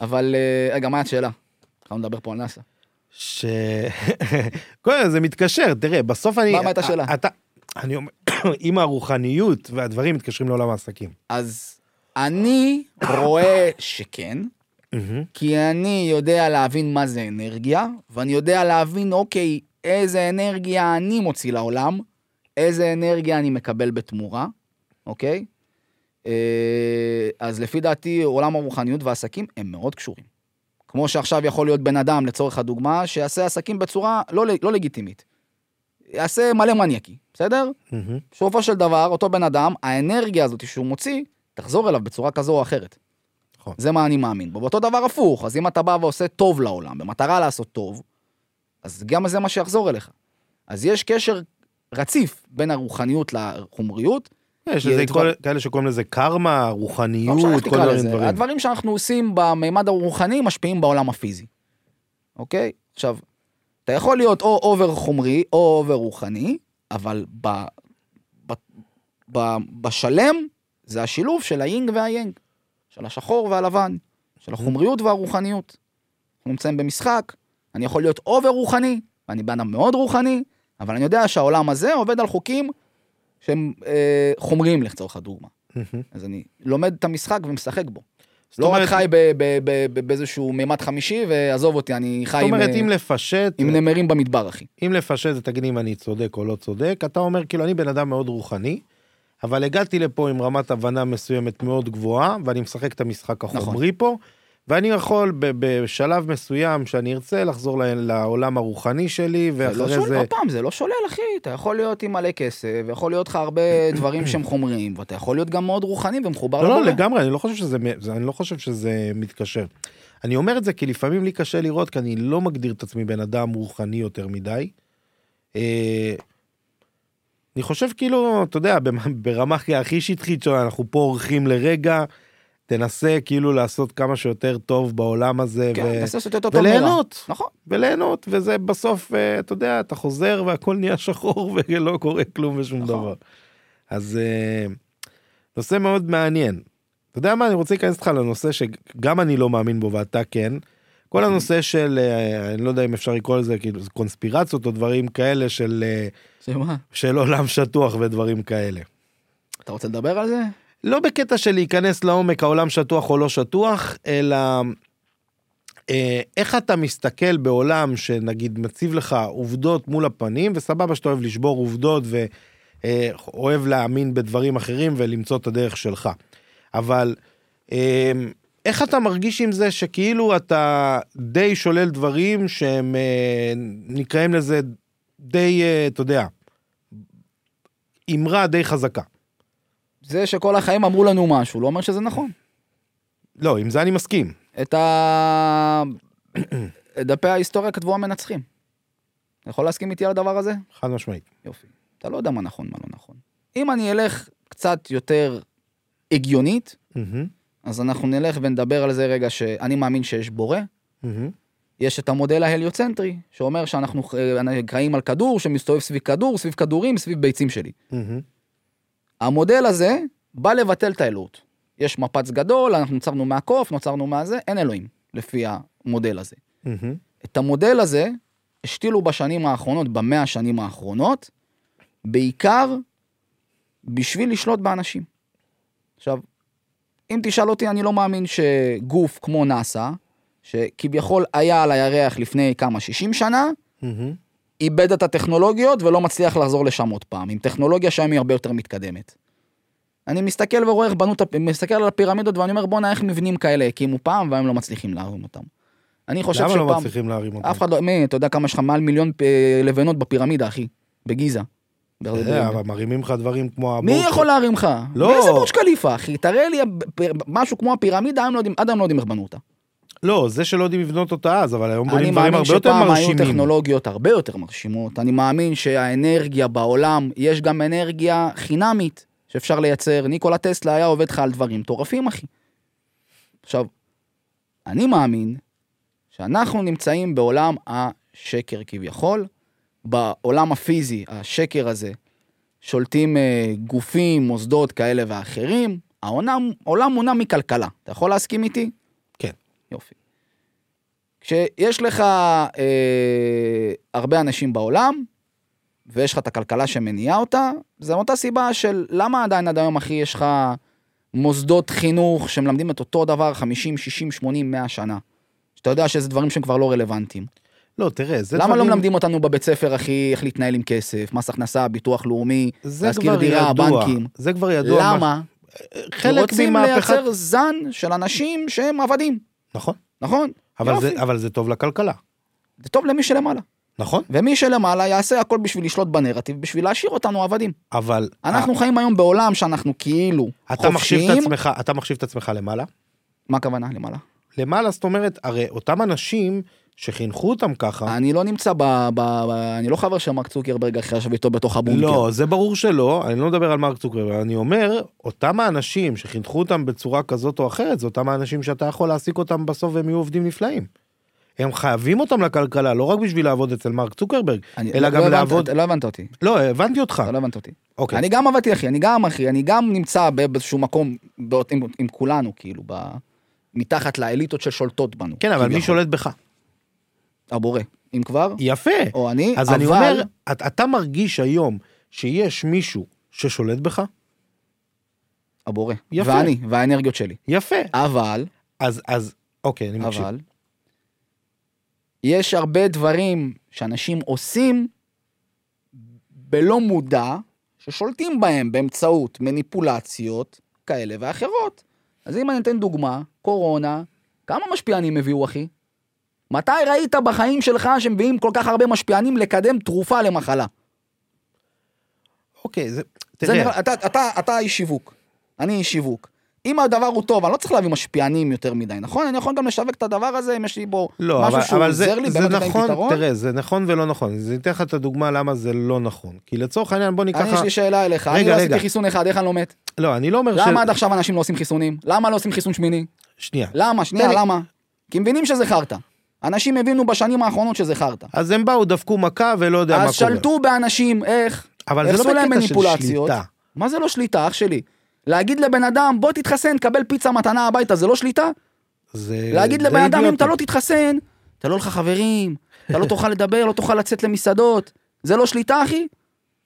אבל אה, רגע, מה השאלה? אנחנו נדבר פה על נאסא. ש... כל זה מתקשר, תראה, בסוף אני... מה- מה הייתה השאלה? אתה... אני אומר, אם הרוחניות והדברים מתקשרים לעולם העסקים. אז אני רואה שכן. כי אני יודע להבין מה זה אנרגיה, ואני יודע להבין, אוקיי, איזה אנרגיה אני מוציא לעולם, איזה אנרגיה אני מקבל בתמורה, אוקיי? אה, אז לפי דעתי, עולם הרוחניות והעסקים הם מאוד קשורים. כמו שעכשיו יכול להיות בן אדם, לצורך הדוגמה, שיעשה עסקים בצורה לא, לא לגיטימית. יעשה מלא מניאקי, בסדר? בסופו של דבר, אותו בן אדם, האנרגיה הזאת שהוא מוציא, תחזור אליו בצורה כזו או אחרת. נכון. זה מה אני מאמין בו. ואותו דבר הפוך, אז אם אתה בא ועושה טוב לעולם, במטרה לעשות טוב, אז גם זה מה שיחזור אליך. אז יש קשר רציף בין הרוחניות לחומריות. יש לזה דבר- כאלה שקוראים לזה קרמה, לא רוחניות, איך כל מיני. דברים. הדברים שאנחנו עושים במימד הרוחני משפיעים בעולם הפיזי. אוקיי? עכשיו, אתה יכול להיות או over חומרי או over רוחני, אבל ב, ב, ב, בשלם זה השילוב של היינג והיאנג, של השחור והלבן, של החומריות והרוחניות. אנחנו נמצאים במשחק, אני יכול להיות אובר רוחני, ואני בן אדם מאוד רוחני, אבל אני יודע שהעולם הזה עובד על חוקים שהם אה, חומריים לצורך הדוגמה. אז אני לומד את המשחק ומשחק בו. לא רק אומרת- חי ב- ב- באיזשהו מימד חמישי, ועזוב אותי, אני חי עם, אומרת, אה, אם לפשט, עם נמרים במדבר, אחי. אם לפשט תגיד אם אני צודק או לא צודק, אתה אומר כאילו אני בן אדם מאוד רוחני, אבל הגעתי לפה עם רמת הבנה מסוימת מאוד גבוהה, ואני משחק את המשחק נכון. החומרי פה, ואני יכול בשלב מסוים שאני ארצה לחזור לעולם הרוחני שלי, זה לא ואחרי שולל, זה... פעם, זה לא שולל, אחי. אתה יכול להיות עם מלא כסף, ויכול להיות לך הרבה דברים שהם חומריים, ואתה יכול להיות גם מאוד רוחני ומחובר לא, לא, לבורא. לגמרי, אני לא חושב שזה, אני לא חושב שזה מתקשר. אני אומר את זה כי לפעמים לי קשה לראות, כי אני לא מגדיר את עצמי בן אדם רוחני יותר מדי. אני חושב כאילו, אתה יודע, ברמה הכי שטחית שלנו, אנחנו פה אורחים לרגע, תנסה כאילו לעשות כמה שיותר טוב בעולם הזה, כן, ו- תעשה לעשות יותר טוב מרע. וליהנות, נכון. וליהנות, וזה בסוף, אה, אתה יודע, אתה חוזר והכל נהיה שחור ולא קורה כלום ושום נכון. דבר. אז אה, נושא מאוד מעניין. אתה יודע מה, אני רוצה להיכנס איתך לנושא שגם אני לא מאמין בו ואתה כן. כל הנושא של, אה, אני לא יודע אם אפשר לקרוא לזה כאילו קונספירציות או דברים כאלה של, שמה? של עולם שטוח ודברים כאלה. אתה רוצה לדבר על זה? לא בקטע של להיכנס לעומק העולם שטוח או לא שטוח, אלא אה, איך אתה מסתכל בעולם שנגיד מציב לך עובדות מול הפנים, וסבבה שאתה אוהב לשבור עובדות ואוהב להאמין בדברים אחרים ולמצוא את הדרך שלך. אבל אה, איך אתה מרגיש עם זה שכאילו אתה די שולל דברים שהם אה, נקראים לזה די, אה, אתה יודע, אמרה די חזקה. זה שכל החיים אמרו לנו משהו, לא אומר שזה נכון. לא, עם זה אני מסכים. את ה... את דפי ההיסטוריה כתבו המנצחים. אתה יכול להסכים איתי על הדבר הזה? חד משמעית. יופי. אתה לא יודע מה נכון, מה לא נכון. אם אני אלך קצת יותר הגיונית, מהמם, אז אנחנו נלך ונדבר על זה רגע שאני מאמין שיש בורא. מהמם, יש את המודל ההליוצנטרי, שאומר שאנחנו אה, חיים על כדור שמסתובב סביב כדור, סביב כדורים, סביב ביצים שלי. מהמם, המודל הזה בא לבטל את האלוהות. יש מפץ גדול, אנחנו נוצרנו מהקוף, נוצרנו מהזה, אין אלוהים, לפי המודל הזה. מהמם, את המודל הזה השתילו בשנים האחרונות, במאה השנים האחרונות, בעיקר בשביל לשלוט באנשים. עכשיו, אם תשאל אותי, אני לא מאמין שגוף כמו נאסא, שכביכול היה על הירח לפני כמה, 60 שנה. איבד את הטכנולוגיות ולא מצליח לחזור לשם עוד פעם, עם טכנולוגיה שהיום היא הרבה יותר מתקדמת. אני מסתכל ורואה איך בנו, את הפ- מסתכל על הפירמידות ואני אומר בואנה איך מבנים כאלה הקימו פעם והיום לא מצליחים להרים אותם. אני חושב למה שפעם, לא מצליחים להרים אותם? אף אחד לא, מי, אתה יודע כמה יש לך מעל מיליון אה, לבנות בפירמידה אחי, בגיזה. אתה יודע, אבל מרימים לך דברים כמו מי הבורקה. יכול להרים לך? לא. מאיזה בורג' קליפה אחי? תראה לי פ- משהו כמו הפירמידה, לא עד היום לא יודעים איך בנו אותה. לא, זה שלא יודעים לבנות אותה אז, אבל היום אני בונים דברים מאמין הרבה יותר שפעם היו מרשימים. טכנולוגיות הרבה יותר מרשימות. אני מאמין שהאנרגיה בעולם, יש גם אנרגיה חינמית שאפשר לייצר. ניקולה טסלה היה עובד לך על דברים מטורפים, אחי. עכשיו, אני מאמין שאנחנו נמצאים בעולם השקר כביכול. בעולם הפיזי, השקר הזה, שולטים אה, גופים, מוסדות כאלה ואחרים. העולם, העולם מונע מכלכלה. אתה יכול להסכים איתי? יופי. כשיש לך אה, הרבה אנשים בעולם, ויש לך את הכלכלה שמניעה אותה, זה מאותה סיבה של למה עדיין עד היום, אחי, יש לך מוסדות חינוך שמלמדים את אותו דבר 50, 60, 80, 100 שנה. שאתה יודע שזה דברים שהם כבר לא רלוונטיים. לא, תראה, זה למה לא דברים... מלמדים אותנו בבית ספר, אחי, איך להתנהל עם כסף, מס הכנסה, ביטוח לאומי, להשכיר דירה, ידוע. הבנקים? זה כבר ידוע. מה- למה? חלק רוצים ממהפכת... לייצר זן של אנשים שהם עבדים, נכון. נכון? אבל. זה, אבל זה טוב לכלכלה. זה טוב למי שלמעלה. נכון. ומי שלמעלה יעשה הכל בשביל לשלוט בנרטיב, בשביל להשאיר אותנו עבדים. אבל... אנחנו חיים היום בעולם שאנחנו כאילו אתה מחשיב את חופשיים. עצמך, אתה מחשיב את עצמך למעלה? מה הכוונה למעלה? למעלה זאת אומרת, הרי אותם אנשים שחינכו אותם ככה, אני לא נמצא ב... ב... ב... אני לא חבר של מרק צוקרברג אחרי ישב איתו בתוך הבונקר. לא, זה ברור שלא, אני לא מדבר על מרק צוקרברג, אני אומר, אותם האנשים שחינכו אותם בצורה כזאת או אחרת, זה אותם האנשים שאתה יכול להעסיק אותם בסוף והם יהיו עובדים נפלאים. הם חייבים אותם לכלכלה, לא רק בשביל לעבוד אצל מרק צוקרברג, אני- אלא לא גם הבנת- לעבוד... לא הבנת אותי. לא, הבנתי אותך. אתה לא הבנת אותי. אוקיי. אני גם עבדתי אחי, אני גם אחי, אני גם נמצא באיזשהו מקום באות- עם, עם כולנו כאילו, ב... מתחת לאליטות ששולטות בנו. כן, אבל מי. שולט בך? הבורא. אם כבר, יפה. או אני, אז אבל... אני אומר, את- אתה מרגיש היום שיש מישהו ששולט בך? הבורא. יפה. ואני, והאנרגיות שלי. יפה. אבל, אז, אז, אוקיי, אני מקשיב. אבל, יש הרבה דברים שאנשים עושים בלא מודע, ששולטים בהם באמצעות מניפולציות כאלה ואחרות. אז אם אני אתן דוגמה, קורונה, כמה כמה משפיענים הביאו, אחי? מתי ראית בחיים שלך שמביאים כל כך הרבה משפיענים לקדם תרופה למחלה? אוקיי, זה... זה תראה, נראה, אתה, אתה, אתה איש שיווק, אני איש שיווק. אם הדבר הוא טוב, אני לא צריך להביא משפיענים יותר מדי, נכון? אני יכול גם לשווק את הדבר הזה אם יש לי בו לא, משהו אבל, שהוא אבל עוזר זה, לי, זה באמת נכון, פתרון. תראה, זה נכון ולא נכון. אני אתן לך את הדוגמה למה זה לא נכון. כי לצורך העניין, בוא ניקח... אני, יש לי שאלה אליך, אני רגע, לא רגע. עשיתי חיסון אחד, איך אני לא מת? לא, אני לא אומר למה עד עכשיו אנשים לא עושים חיסונים? למה לא עושים חיסון שמיני? שנייה. למה? שנייה, למה? כי מבינים שזה חרטא. אנשים הבינו בשנים האחרונות שזה חרטא. אז הם באו, דפקו מכה ולא יודע מה אז קורה. שלטו באנשים, איך? אבל זה לא בקטע של. שליטה. מה זה לא שליטה, אח שלי? להגיד לבן אדם, בוא תתחסן, קבל פיצה מתנה הביתה, זה לא שליטה? זה להגיד די לבן אדם, אם. אתה לא תתחסן, אתה לא לך חברים, אתה לא תוכל לדבר, לא תוכל לצאת למסעדות. זה לא שליטה, אחי?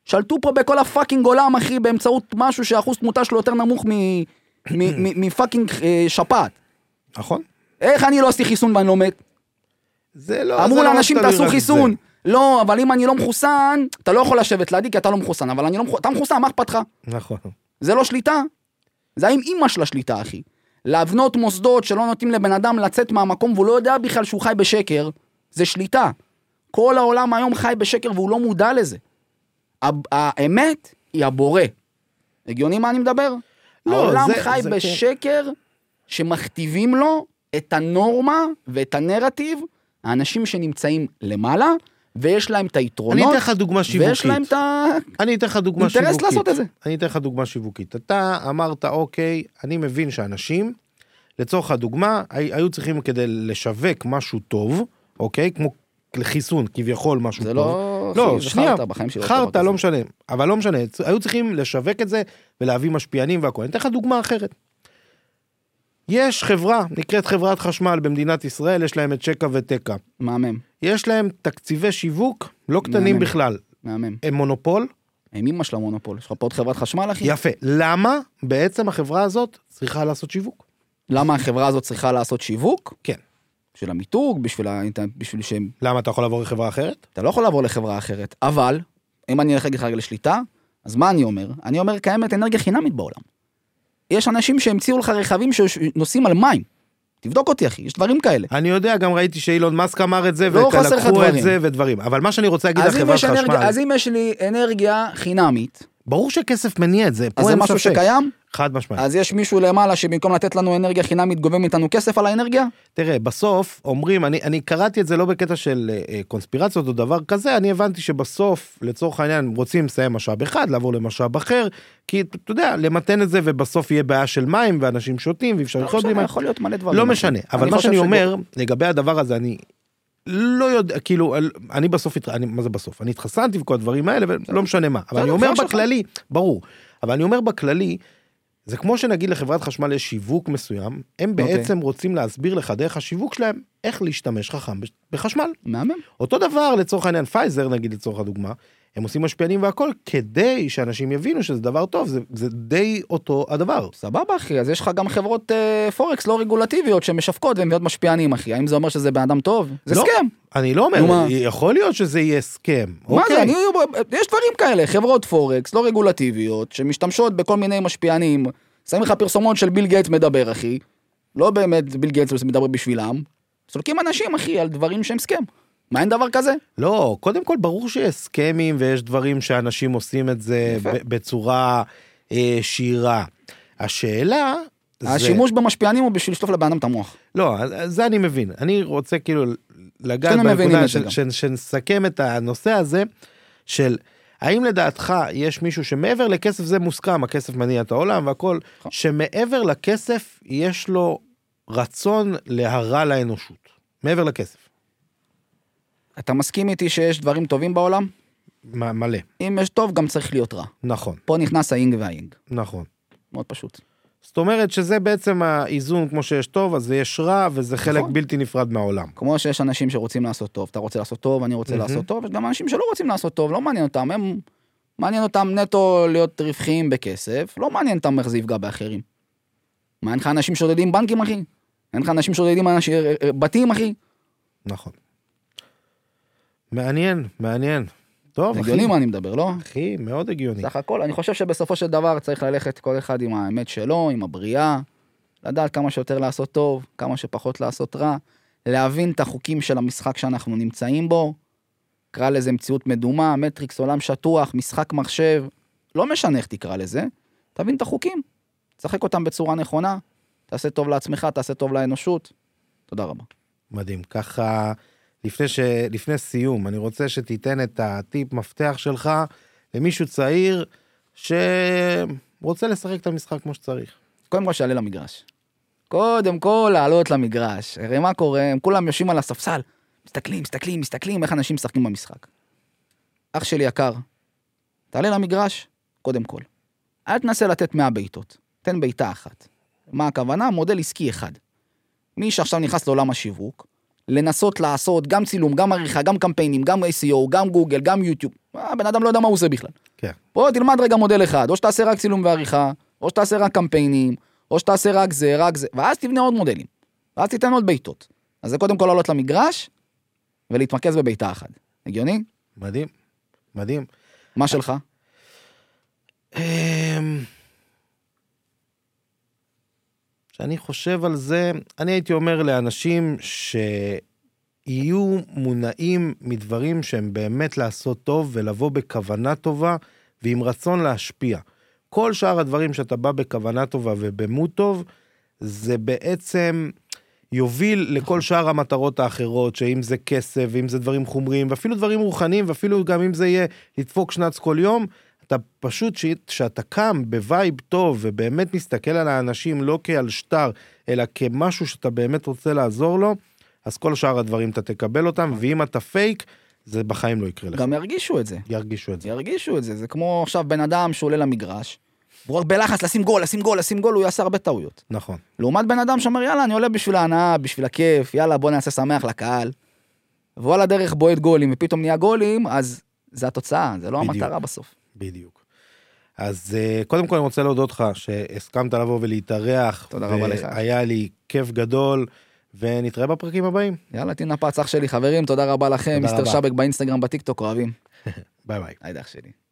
שלטו פה בכל הפאקינג עולם, אחי, באמצעות משהו שאחוז תמותה שלו יותר נמוך מ- מ- מ- מפאקינג אה, שפעת. נכון. איך אני לא עשיתי חיסון ואני לא מת? זה לא... אמרו לא לאנשים תעשו חיסון. זה. לא, אבל אם אני לא מחוסן, אתה לא יכול לשבת לידי כי אתה לא מחוסן, אבל אני לא מחוסן, אתה מחוסן, מה אכפת לך? נכון. זה לא שליטה. זה עם אימא של השליטה, אחי. להבנות מוסדות שלא נותנים לבן אדם לצאת מהמקום והוא לא יודע בכלל שהוא חי בשקר, זה שליטה. כל העולם היום חי בשקר והוא לא מודע לזה. האמת היא הבורא. הגיוני מה אני מדבר? לא, העולם זה- חי זה בשקר שמכתיבים לו את הנורמה ואת הנרטיב, האנשים שנמצאים למעלה, ויש להם את אני היתרונות, אתן לך דוגמה שיווקית. ויש להם את ה... אני אתן לך דוגמה אינטרס שיווקית. לעשות את זה. אני אתן לך דוגמה שיווקית. אתה אמרת, אוקיי, אני מבין שאנשים, לצורך הדוגמה, הי- היו צריכים כדי לשווק משהו טוב, אוקיי? כמו חיסון, כביכול משהו זה טוב. לא... לא, זה שנייה, חרטא, לא. לא משנה. אבל לא משנה, היו צריכים לשווק את זה ולהביא משפיענים והכול. אני אתן לך דוגמה אחרת. יש חברה, נקראת חברת חשמל במדינת ישראל, יש להם את שקע ותקע. מהמם, יש להם תקציבי שיווק לא קטנים מהמם. בכלל. מהמם. הם מונופול, הם אימא של המונופול, יש לך פה עוד חברת חשמל, אחי? יפה. למה בעצם החברה הזאת צריכה לעשות שיווק? למה החברה הזאת צריכה לעשות שיווק? כן. בשביל המיתוג, בשביל האינטרנט, בשביל שהם... למה אתה יכול לעבור לחברה אחרת? אתה לא יכול לעבור לחברה אחרת, אבל, אם אני אלך רגע לשליטה, אז מה אני אומר? אני אומר, קיימת אנרגיה חינמית בעולם. יש אנשים שהמציאו לך רכבים שנוסעים על מים. תבדוק אותי, אחי, יש דברים כאלה. אני יודע, גם ראיתי שאילון מאסק אמר את זה, לא ולקחו את. זה ודברים. אבל מה שאני רוצה להגיד על אם, חברת חשמל, אז אם יש לי אנרגיה חינמית, ברור שכסף מניע את זה, אז פה זה אין משהו ספק. שקיים? חד משמעית. אז יש מישהו למעלה שבמקום לתת לנו אנרגיה חינמית גובה מאיתנו כסף על האנרגיה? תראה, בסוף אומרים, אני, אני קראתי את זה לא בקטע של אה, אה, קונספירציות או דבר כזה, אני הבנתי שבסוף, לצורך העניין, רוצים לסיים משאב אחד, לעבור למשאב אחר, כי אתה יודע, למתן את זה ובסוף יהיה בעיה של מים ואנשים שותים ואי אפשר לא לחיות בלי מים. יכול להיות מלא דברים. לא. משנה, אבל מה שאני אומר, לגבי הדבר הזה, אני לא יודע, כאילו, אני בסוף, אני, מה זה בסוף? אני התחסנתי וכל הדברים האלה, ולא משנה מה. אבל אני אומר. בכללי, ברור, אבל אני אומר בכללי, זה כמו שנגיד לחברת חשמל יש שיווק מסוים, הם אוקיי. בעצם רוצים להסביר לך דרך השיווק שלהם איך להשתמש חכם בחשמל. מהמם. אותו דבר לצורך העניין פייזר נגיד לצורך הדוגמה, הם עושים משפיענים והכל כדי שאנשים יבינו שזה דבר טוב, זה, זה די אותו הדבר. סבבה אחי, אז יש לך גם חברות אה, פורקס לא רגולטיביות שמשווקות ומביאות משפיענים אחי, האם זה אומר שזה בן אדם טוב? זה לא. scam. אני לא אומר, מה? יכול להיות שזה יהיה scam. מה אוקיי. זה, אני, יש דברים כאלה, חברות פורקס לא רגולטיביות שמשתמשות בכל מיני משפיענים, שמים לך פרסומות של ביל גייטס מדבר אחי, לא באמת ביל גייטס מדבר בשבילם, סולקים אנשים אחי על דברים שהם scam. מה אין דבר כזה? לא, קודם כל ברור שיש scam ים ויש דברים שאנשים עושים את זה בצורה אה, שהיא רעה. השאלה... זה- השימוש במשפיענים הוא בשביל לשטוף לבן אדם את המוח. לא, זה אני מבין. אני רוצה כאילו לגעת מבינים בנקודה, זה של-. של- שנסכם את הנושא הזה של האם לדעתך יש מישהו שמעבר לכסף זה מוסכם, הכסף מניע את העולם והכל, נכון. שמעבר לכסף יש לו רצון להרע לאנושות. מעבר לכסף. אתה מסכים איתי שיש דברים טובים בעולם? מ- מלא. אם יש טוב גם צריך להיות רע. נכון, פה נכנס האינג והאינג. נכון. מאוד פשוט. זאת אומרת שזה בעצם האיזון כמו שיש טוב אז יש רע וזה חלק נכון. בלתי נפרד מהעולם. כמו שיש אנשים שרוצים לעשות טוב, אתה רוצה לעשות טוב, אני רוצה מהמם. לעשות טוב, יש גם אנשים שלא רוצים לעשות טוב, לא מעניין אותם, הם... מעניין אותם נטו להיות רווחיים בכסף, לא מעניין אותם איך זה יפגע באחרים. מה, אין לך אנשים שודדים בנקים, אחי? אין לך אנשים שודדים אנשים, אה, אה, בתים, אחי? נכון. מעניין, מעניין. טוב, אחי. הגיוני מה אני מדבר, לא? אחי, מאוד הגיוני. סך הכל, אני חושב שבסופו של דבר צריך ללכת כל אחד עם האמת שלו, עם הבריאה, לדעת כמה שיותר לעשות טוב, כמה שפחות לעשות רע, להבין את החוקים של המשחק שאנחנו נמצאים בו, קרא לזה מציאות מדומה, מטריקס, עולם שטוח, משחק מחשב, לא משנה איך תקרא לזה, תבין את החוקים, תשחק אותם בצורה נכונה, תעשה טוב לעצמך, תעשה טוב לאנושות. תודה רבה. מדהים. ככה, לפני, ש... לפני סיום, אני רוצה שתיתן את הטיפ מפתח שלך למישהו צעיר שרוצה לשחק את המשחק כמו שצריך. קודם כל שיעלה למגרש. קודם כל לעלות למגרש. הרי מה קורה? הם כולם יושבים על הספסל, מסתכלים, מסתכלים, מסתכלים איך אנשים משחקים במשחק. אח שלי יקר, תעלה למגרש, קודם כל. אל תנסה לתת 100 בעיטות, תן בעיטה אחת. מה הכוונה? מודל עסקי אחד. מי שעכשיו נכנס לעולם השיווק, לנסות לעשות גם צילום, גם עריכה, גם קמפיינים, גם SEO, גם גוגל, גם יוטיוב. הבן אדם לא יודע מה הוא עושה בכלל. כן. בוא תלמד רגע מודל אחד, או שתעשה רק צילום ועריכה, או שתעשה רק קמפיינים, או שתעשה רק זה, רק זה, ואז תבנה עוד מודלים. ואז תיתן עוד בעיטות. אז זה קודם כל לעלות למגרש, ולהתמקז בבעיטה אחת. הגיוני? מדהים, מדהים. מה שלך? כשאני חושב על זה, אני הייתי אומר לאנשים שיהיו מונעים מדברים שהם באמת לעשות טוב ולבוא בכוונה טובה ועם רצון להשפיע. כל שאר הדברים שאתה בא בכוונה טובה וב mood טוב, זה בעצם יוביל לכל שאר המטרות האחרות, שאם זה כסף, ואם זה דברים חומריים, ואפילו דברים רוחניים, ואפילו גם אם זה יהיה לדפוק שנץ כל יום, אתה פשוט, כשאתה קם ב vibe טוב ובאמת מסתכל על האנשים לא כעל שטר, אלא כמשהו שאתה באמת רוצה לעזור לו, אז כל שאר הדברים אתה תקבל אותם, ואם אתה פייק, זה בחיים לא יקרה לך. גם ירגישו את זה. ירגישו את זה. ירגישו את זה. זה כמו עכשיו בן אדם שעולה למגרש, הוא רק בלחץ לשים גול, לשים גול, לשים גול, הוא יעשה הרבה טעויות. נכון. לעומת בן אדם שאומר, יאללה, אני עולה בשביל ההנאה, בשביל הכיף, יאללה, בוא נעשה שמח לקהל. והוא על הדרך בועט גולים, ופתאום נהיה גולים, אז זה התוצאה, זה לא בדיוק. המטרה בסוף. בדיוק. אז אה, קודם כל אני רוצה להודות לך שהסכמת לבוא ולהתארח. תודה רבה לך. היה לי כיף גדול, ונתראה בפרקים הבאים. יאללה, תנפץ אח שלי, חברים, תודה רבה לכם, מיסטר. שבק באינסטגרם, בטיקטוק, אוהבים. ביי ביי. היי, אח שלי.